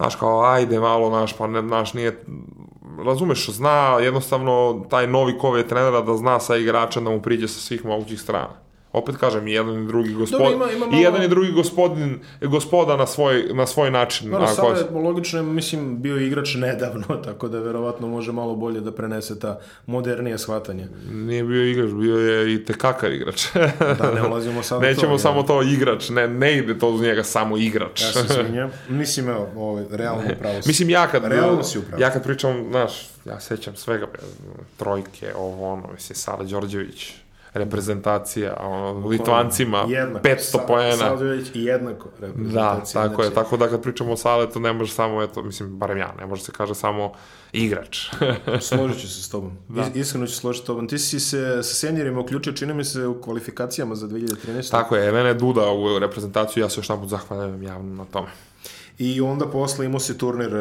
znaš, kao, ajde malo, znaš, pa ne, znaš, nije, razumeš, zna jednostavno taj novi kov je trenera da zna sa igračem da mu priđe sa svih mogućih strana. Opet kažem, i jedan i drugi gospodin, ima- ima i malo- jedan i drugi gospodin, gospoda na svoj, na svoj način. Dobro, na Sale koji- je logično, mislim, bio igrač nedavno, tako da verovatno može malo bolje da prenese ta modernije shvatanje. Nije bio igrač, bio je i tekakar igrač. Da, ne ulazimo sad to, Nećemo jel? samo to igrač, ne, ne ide to uz njega samo igrač. Ja se izvinjam. Mislim, evo, ovaj, realno upravo si. Mislim, ja kad, Realno si upravo. ja kad pričam, znaš, ja sećam svega, trojke, ovo, ono, mislim, Sala Đorđević, reprezentacija, ono, Litvancima, Jednako. 500 Sa- poena. Salđević i jednako. Da, reprezentacija, tako je, znači, tako da kad pričamo o Sale, to ne može samo, eto, mislim, barem ja, ne može se kaže samo igrač. Složit ću se s tobom. Da. Iskreno ću se složiti s tobom. Ti si se sa senjerima uključio, čini mi se, u kvalifikacijama za 2013. tako je, mene je Duda u reprezentaciju, ja se još naput zahvaljujem javno na tome. i onda posle imao se turnir e,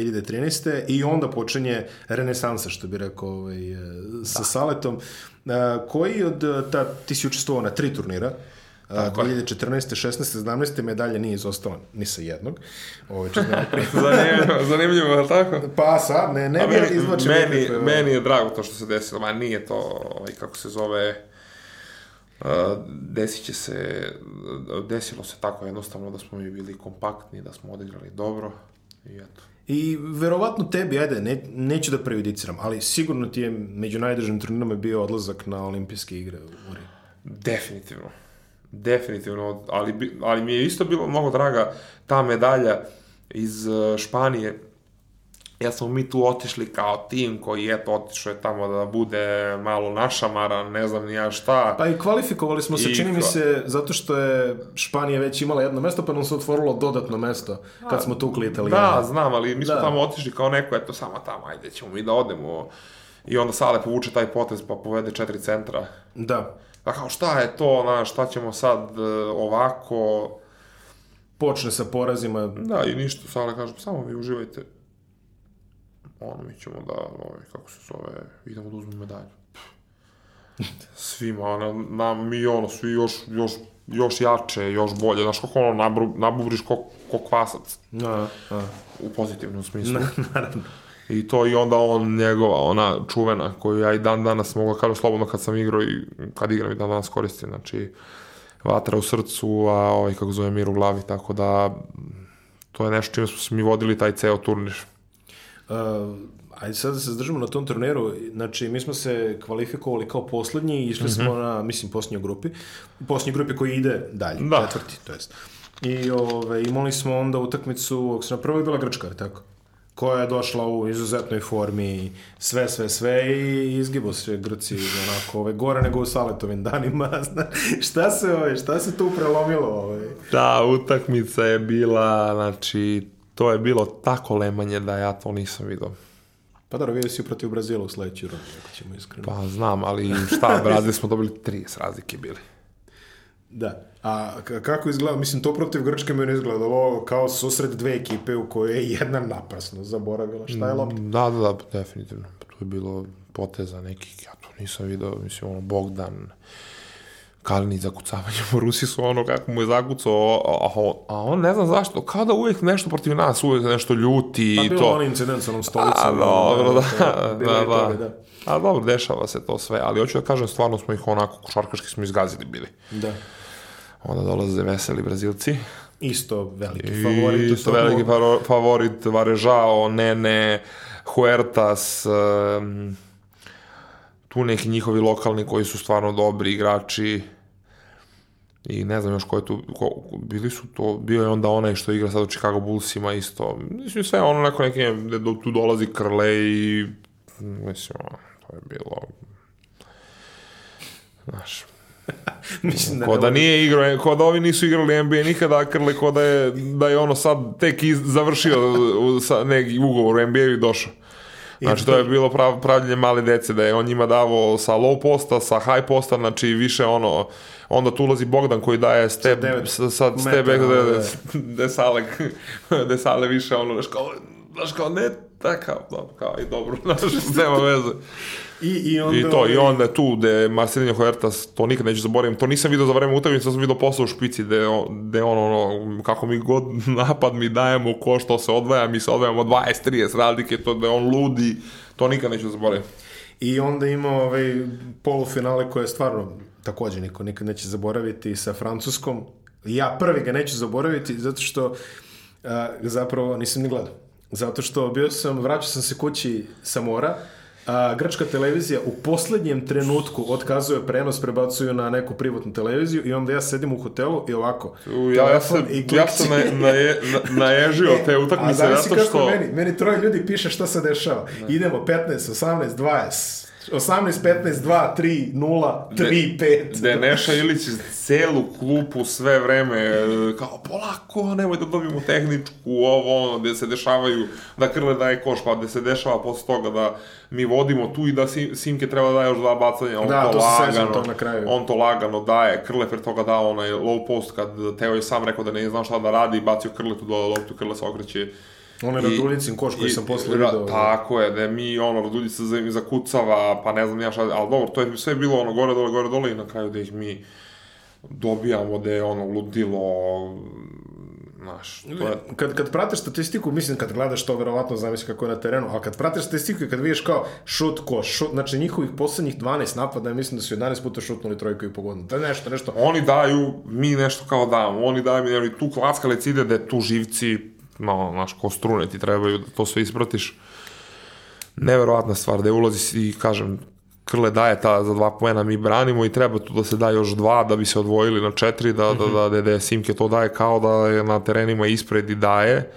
2013. i onda počinje renesansa, što bi rekao ovaj, e, sa Saletom, e, koji od, ta, ti si učestvovao na tri turnira, Tako je. 2014. 16. 17. medalje nije izostala ni sa jednog. Ovo je čezno zanimljivo, zanimljivo, je tako? Pa sad, ne, ne A bi meni, nikakve, ovaj, meni je drago to što se desilo, ma nije to, ovaj, kako se zove, uh, desit će se, desilo se tako jednostavno da smo mi bili kompaktni, da smo odigrali dobro i eto. I verovatno tebi, ajde, ne, neću da prejudiciram, ali sigurno ti je među najdržim turnirama bio odlazak na olimpijske igre u Rio. Definitivno. Definitivno, ali, ali mi je isto bilo mnogo draga ta medalja iz uh, Španije. Ja smo mi tu otišli kao tim koji eto otišao je tamo da bude malo našamaran, ne znam ni ja šta. Pa i kvalifikovali smo se, I čini mi se, zato što je Španija već imala jedno mesto, pa nam se otvorilo dodatno mesto kad smo tukli Italijane. Da, znam, ali mi smo Da. tamo otišli kao neko, eto, samo tamo, ajde, ćemo mi da odemo. I onda Sale povuče taj potez pa povede četiri centra. Da. Pa kao, šta je to, znaš, šta ćemo sad e, ovako... Počne sa porazima. Da, i ništa, Sale kaže, samo vi uživajte. Ono, mi ćemo da, ovaj, kako se zove, idemo da uzmemo medalju. Svima, ono, nam, mi ono, svi još, još, još jače, još bolje, znaš kako ono, nabru, nabubriš ko, ko kvasac, A, a. u pozitivnom smislu. Naravno. I to i onda on, njegova, ona čuvena, koju ja i dan danas mogu da kažem slobodno kad sam igrao i kad igram i dan danas koristim, znači vatra u srcu, a ovaj, kako zove, mir u glavi, tako da to je nešto čime smo se mi vodili taj ceo turnir. Uh, ajde sad da se zadržimo na tom turniru. Znači, mi smo se kvalifikovali kao poslednji i išli smo na, mislim, posljednjoj grupi. Posljednjoj grupi koji ide dalje, Da. četvrti, to jest. I ove, imali smo onda utakmicu, na prvoj je bila Grčka, tako? koja je došla u izuzetnoj formi, sve, sve, sve i izgibo se Grci onako, ove, gore nego u Saletovim danima. Zna, šta se, ove, šta se tu prelomilo? Ove? Ta utakmica je bila, znači, to je bilo tako lemanje da ja to nisam vidio. Pa dobro, vidio si protiv Brazila u sledećoj rundi, ako ćemo iskreno. Pa znam, ali šta, Brazil smo dobili 30 razlike bili. Da. A kako izgleda? Mislim, to protiv Grčke mi je izgledalo kao susret dve ekipe u kojoj je jedna naprasno zaboravila šta je lopta. Da, da, da, definitivno. Tu je bilo poteza nekih, ja to nisam vidio, mislim, ono, Bogdan, Kalinić zakucavanjem u Rusi su ono kako mu je zakucao, a, a, a on ne znam zašto, kao da uvijek nešto protiv nas, uvijek nešto ljuti Pa i bilo to. onaj incident sa onom stolicom. A, dobro, da, bilo da, je toga, da. A dobro, dešava se to sve, ali hoću da kažem, stvarno smo ih onako košarkaški smo izgazili bili. Da. Onda dolaze veseli Brazilci. Isto veliki favorit. Isto veliki favorit Varežao, Nene, Huertas, um, tu neki njihovi lokalni koji su stvarno dobri igrači i ne znam još ko je tu, ko, bili su to, bio je onda onaj što igra sad u Chicago Bullsima isto, mislim sve ono neko neke, do, tu dolazi Krle i mislim, to je bilo znaš, Mislim da Ko da nije igrao, ko da ovi nisu igrali NBA nikada, a Krle ko da je, da je ono sad tek iz, završio sa neki ugovor u NBA i došao. Znači, to je bilo prav, pravljenje male dece, da je on njima davao sa low posta, sa high posta, znači više ono, onda tu ulazi Bogdan koji daje step, devet sa, sa step back, da, da. da, da, sale, da sale više ono, kao, znaš kao, ne, takav, dobro, kao i dobro, znaš, nema veze. I, i onda... I to, i ovaj, onda je tu gde Marcelinho Huertas, to nikad neću zaboravim, to nisam vidio za vreme utakmice, to sam vidio posle u špici, gde, gde on, ono, kako mi god napad mi dajemo, ko što se odvaja, mi se odvajamo 20-30 razlike, to da je on ludi, to nikad neću zaboraviti. I onda ima ovaj polufinale koje stvarno takođe niko nikad neće zaboraviti sa Francuskom. Ja prvi ga neću zaboraviti zato što a, zapravo nisam ni gledao. Zato što bio sam, vraćao sam se kući sa mora, a, grčka televizija u poslednjem trenutku otkazuje prenos, prebacuju na neku privatnu televiziju i onda ja sedim u hotelu i ovako. Ja, ja sam, ja sam na, na, na, naježio te A utakmice, zato što... meni, meni troje ljudi piše šta se dešava. Idemo 15, 18, 20, 18, 15, 2, 3, 0, 3, 5. Da je Neša Ilić celu klupu sve vreme e, kao polako, nemoj da dobijemo tehničku, ovo, ono, gde se dešavaju, da Krle daje koš, pa gde se dešava posle toga da mi vodimo tu i da Sim, Simke treba da daje još dva bacanja, on Da, to, to lagano, tog na kraju. on to lagano daje, Krle pre toga dao onaj low post kad Teo je sam rekao da ne zna šta da radi bacio Krletu dole loptu, Krle se okreće On je Raduljicin koš koji i- sam posle video. Tako je, da mi, ono, Raduljica za, zakucava, pa ne znam ja šta, ali dobro, to je sve bilo ono gore, dole, gore, dole i na kraju da ih mi dobijamo da je ono ludilo, znaš, to je, Kad, kad pratiš statistiku, mislim kad gledaš to, verovatno zamisli kako je na terenu, ali kad pratiš statistiku i kad vidiš kao šut ko šut, znači njihovih poslednjih 12 napada, ja mislim da su 11 puta šutnuli trojku i pogodno. Je nešto, nešto. oni daju, mi nešto kao damo, oni daju, mi tu klackalic ide da je tu živci, no, znaš, ko strune ti trebaju da to sve ispratiš. Neverovatna stvar, da je ulazi i kažem, Krle daje ta za dva poena, mi branimo i treba tu da se da još dva da bi se odvojili na četiri, da, da, da, da, da je Simke to daje kao da je na terenima ispred i daje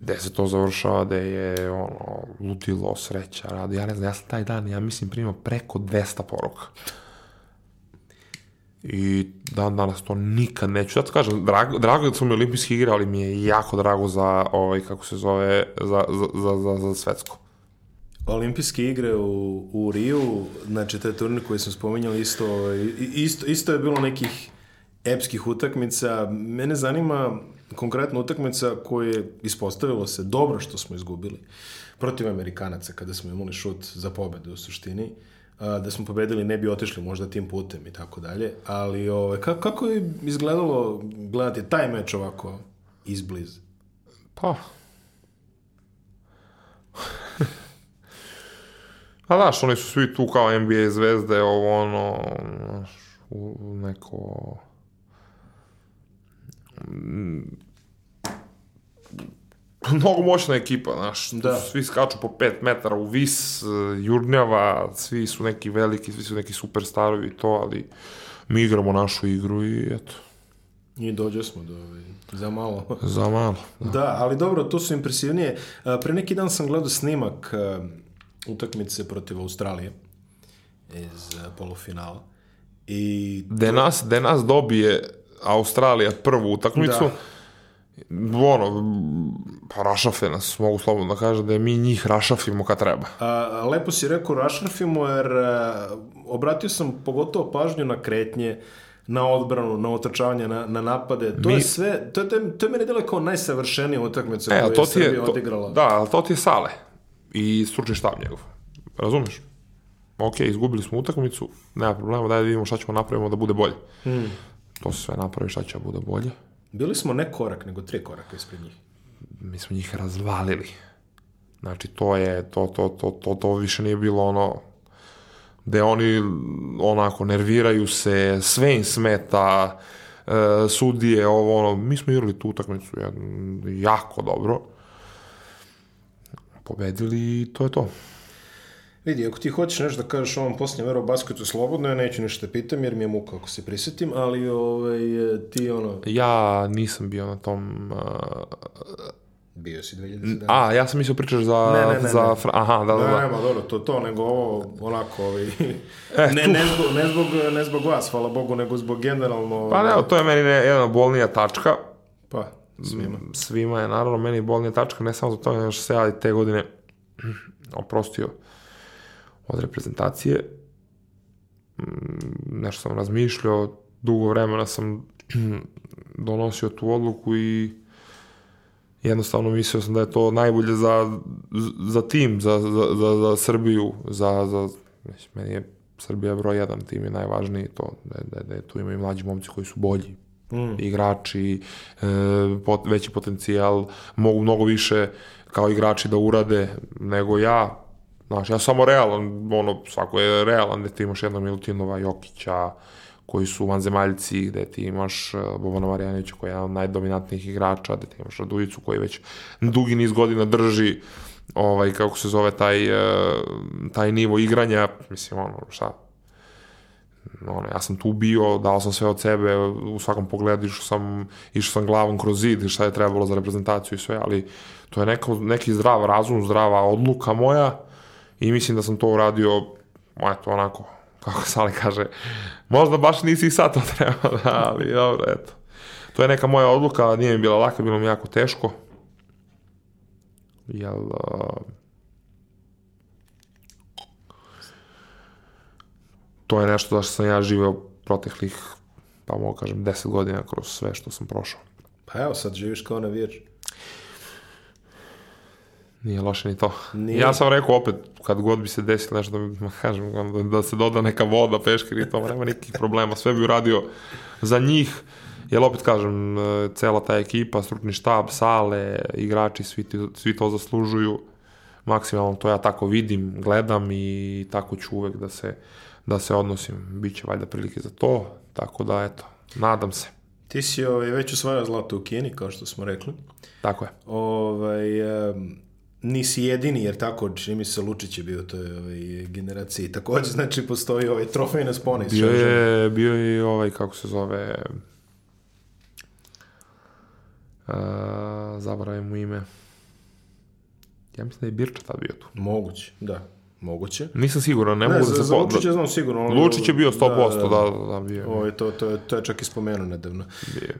gde se to završava, da je ono, ludilo, sreća, rad. Ja ne znam, ja sam taj dan, ja mislim, primao preko 200 poruka. I dan danas to nikad neću. Zato kažem, drago, drago da su mi olimpijski igre, ali mi je jako drago za, ovaj, kako se zove, za, za, za, za, svetsko. Olimpijske igre u, u Riju, znači taj turnir koji sam spominjali isto, ovaj, isto, isto je bilo nekih epskih utakmica. Mene zanima konkretno utakmica koja je ispostavilo se dobro što smo izgubili protiv Amerikanaca kada smo imali šut za pobedu u suštini. A, da smo pobedili ne bi otišli možda tim putem i tako dalje, ali ovaj, kako, je izgledalo gledati taj meč ovako izbliz? Pa. A znaš, oni su svi tu kao NBA zvezde, ovo ono, neko... Mnogo moćna ekipa, znaš, Da. da. svi skaču po 5 metara u vis, eh, jurnjava, svi su neki veliki, svi su neki superstarovi i to, ali mi igramo našu igru i eto, I dođe smo do ovaj, za malo. za malo. Da, ali dobro, to su impresivnije. A, Pre neki dan sam gledao snimak a, utakmice protiv Australije iz polufinala. I da nas, da nas dobije Australija prvu utakmicu, Da. Ono, pa rašafe nas, mogu slobodno da kažem, da mi njih rašafimo kad treba. a, lepo si rekao rašrafimo jer a, obratio sam pogotovo pažnju na kretnje, na odbranu, na otrčavanje, na, na napade. To Mi- je sve, to je, to je, meni delo kao najsavršenija utakmica E, koju je, Srbija to, odigrala. da, ali to ti je Sale i stručni štab njegov. Razumeš? Ok, izgubili smo utakmicu, nema problema, daj da vidimo šta ćemo napravimo da bude bolje. Hmm. To se sve napravi šta će da bude bolje. Bili smo ne korak, nego tri koraka ispred njih. mi smo njih razvalili. Znači, to je, to, to, to, to, to više nije bilo ono, gde oni onako nerviraju se, sve im smeta, e, sudije, ovo, ono, mi smo igrali tu utakmicu jako dobro. Pobedili i to je to. Vidi, ako ti hoćeš nešto da kažeš ovom posljednjem Eurobasketu slobodno, ja neću ništa da pitam jer mi je muka ako se prisetim, ali ovaj, ti ono, Ja nisam bio na tom... Uh, bio si 2017. a, ja sam mislio pričaš za... Ne, ne, ne, za ne. Aha, da, da, da. Nema, dobro, to to, nego ovo onako, ovaj, E, ne, tu. ne, zbog, ne, zbog, ne zbog vas, hvala Bogu, nego zbog generalno... Pa ne, to je meni ne, jedna bolnija tačka. Pa, svima. svima je naravno meni bolnija tačka, ne samo za to, nego što se ja te godine oprostio od reprezentacije. Mm, Nešto sam razmišljao, dugo vremena sam donosio tu odluku i jednostavno mislio sam da je to najbolje za, za tim, za, za, za, za Srbiju, za, za mislim, meni je Srbija broj jedan, tim je najvažniji to, da, da, da tu ima i mlađi momci koji su bolji, mm. igrači, e, pot, veći potencijal, mogu mnogo više kao igrači da urade nego ja. Znaš, ja sam samo realan, ono, svako je realan, gde ti imaš jednog Milutinova, Jokića, koji su vanzemaljci, gde ti imaš uh, Bobana Marjanovića koji je jedan od najdominantnijih igrača, gde ti imaš Radujicu koji već dugi niz godina drži ovaj, kako se zove, taj, uh, taj nivo igranja, mislim, ono, šta, ono, ja sam tu bio, dao sam sve od sebe u svakom pogledu, išao sam, išao sam glavom kroz zid, šta je trebalo za reprezentaciju i sve, ali to je neko, neki zdrav razum, zdrava odluka moja i mislim da sam to uradio eto, onako, kako Sali kaže, možda baš nisi i sad to trebao, da, ali dobro, eto. To je neka moja odluka, nije mi bila laka, bilo mi jako teško. Jel, to je nešto da što sam ja živeo proteklih, pa mogu kažem, 10 godina kroz sve što sam prošao. Pa evo, sad živiš kao navijač. Nije loše ni to. Nije. Ja sam rekao opet, kad god bi se desilo nešto, da, kažem, da, da se doda neka voda, peškir i to, nema nikakvih problema, sve bi uradio za njih, jer opet kažem, e, cela ta ekipa, stručni štab, sale, igrači, svi, ti, svi to zaslužuju, maksimalno to ja tako vidim, gledam i tako ću uvek da se, da se odnosim, Biće valjda prilike za to, tako da eto, nadam se. Ti si ovaj, već osvojao zlato u Kini, kao što smo rekli. Tako je. Ovaj, em, nisi jedini, jer tako, čini mi se Lučić je bio u toj ovaj, generaciji. Takođe, znači, postoji ovaj trofej na spone. Bio je, bio je i ovaj, kako se zove, uh, zaboravim mu ime. Ja mislim da je Birča tad bio tu. Moguće, da. Moguće. Nisam siguran, ne, Ne, mogu za, da se... za po- Lučića znam sigurno. on- Lučić je bio 100%, da, da, da, bio. je. Ovaj, to, to, je, to je čak i spomenuo nedavno. bio je.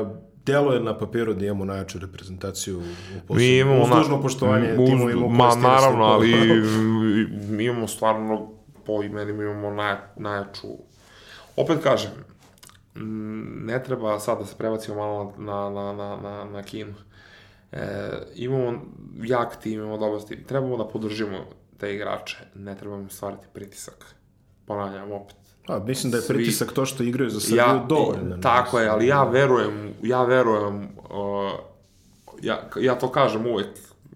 Uh, delo je na papiru da imamo najjaču reprezentaciju u poslu. Mi imamo... Uz dužno poštovanje uz- timovima u Ma, naravno, ali imamo stvarno, po imenima imamo naj, najjaču... Opet kažem, ne treba sad da se prebacimo malo na, na, na, na, na Kinu. E, imamo jak tim, imamo dobar tim. Trebamo da podržimo te igrače, ne trebamo stvariti pritisak. Ponavljam opet. A, mislim da je Svi- pritisak to što igraju za Srbiju ja, dovoljno. Tako je, ali ja verujem, ja verujem, uh, ja, ja to kažem uvek,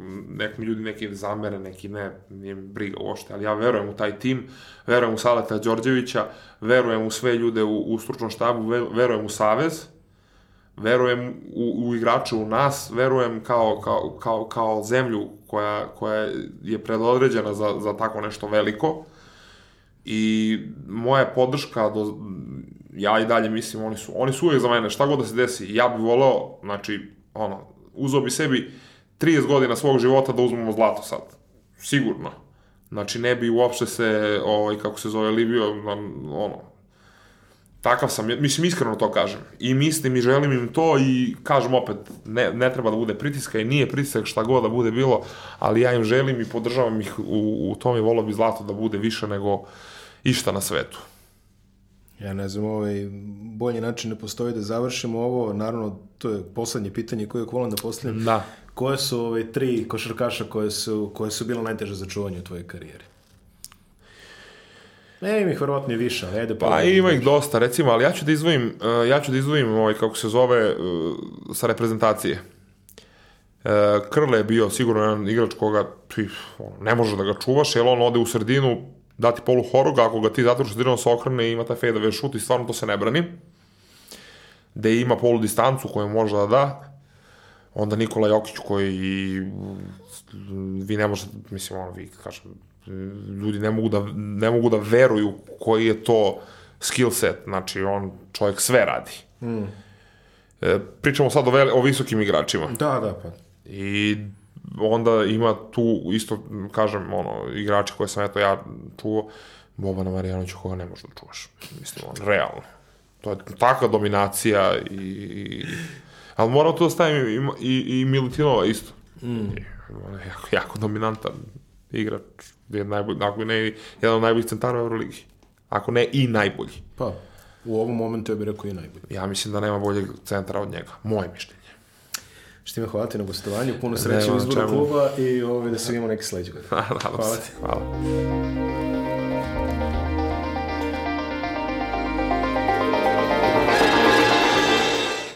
m, nek mi ljudi neki zamere, neki ne, nije mi briga uopšte, ali ja verujem u taj tim, verujem u Saleta Đorđevića, verujem u sve ljude u, u stručnom štabu, ve- verujem u Savez, verujem u, u igrače u nas, verujem kao, kao, kao, kao zemlju koja, koja je predodređena za, za tako nešto veliko i moja podrška do, ja i dalje mislim oni su oni su uvijek za mene. Šta god da se desi ja bih voleo znači ono uzeo bi sebi 30 godina svog života da uzmemo zlato sad. Sigurno. Znači ne bi uopšte se ovaj kako se zove libio ono takav sam, mislim iskreno to kažem. I mislim i želim im to i kažem opet, ne, ne treba da bude pritiska i nije pritisak šta god da bude bilo, ali ja im želim i podržavam ih u, u tome. I volio bi zlato da bude više nego išta na svetu. Ja ne znam, ovaj, bolji način ne postoji da završimo ovo. Naravno, to je poslednje pitanje koje volim da postavljam. Da. Koje su ove tri košarkaša koje su, koje su bile najteže za čuvanje u tvojoj karijeri? Ne, ima ih verovatno i više, ali ajde Pa ima ih dosta, recimo, ali ja ću da izdvojim, uh, ja ću da izdvojim ovaj, kako se zove, uh, sa reprezentacije. Uh, Krle je bio sigurno jedan igrač koga ti, ne može da ga čuvaš, jer on ode u sredinu, dati polu horoga, ako ga ti sredinom da se okrene i ima taj fadeaway šut i stvarno to se ne brani. Da ima polu distancu koju može da da. Onda Nikola Jokić koji vi ne možete, mislim, ono, vi kažem, ljudi ne mogu da, ne mogu da veruju koji je to skill set, znači on čovjek sve radi. Mm. E, pričamo sad o, veli, o visokim igračima. Da, da, pa. I onda ima tu isto, kažem, ono, igrači koje sam eto ja čuo, Bobana Marijanovića koga ne možeš da čuvaš. Mislim, on, realno. To je takva dominacija i... i ali moram tu da stavim i, i, i Milutinova isto. Mm. On je jako, jako dominantan igrač. Je najbolj, ako ne, jedan od najboljih centara u Euroligi. Ako ne i najbolji. Pa, u ovom momentu ja bih rekao i najbolje. Ja mislim da nema boljeg centra od njega. Moje mišljenje. Štime, hvala ti na gostovanju, puno sreće u izboru kluba i ovaj, da se vidimo neki sledeći godin. Hvala ti. Hvala.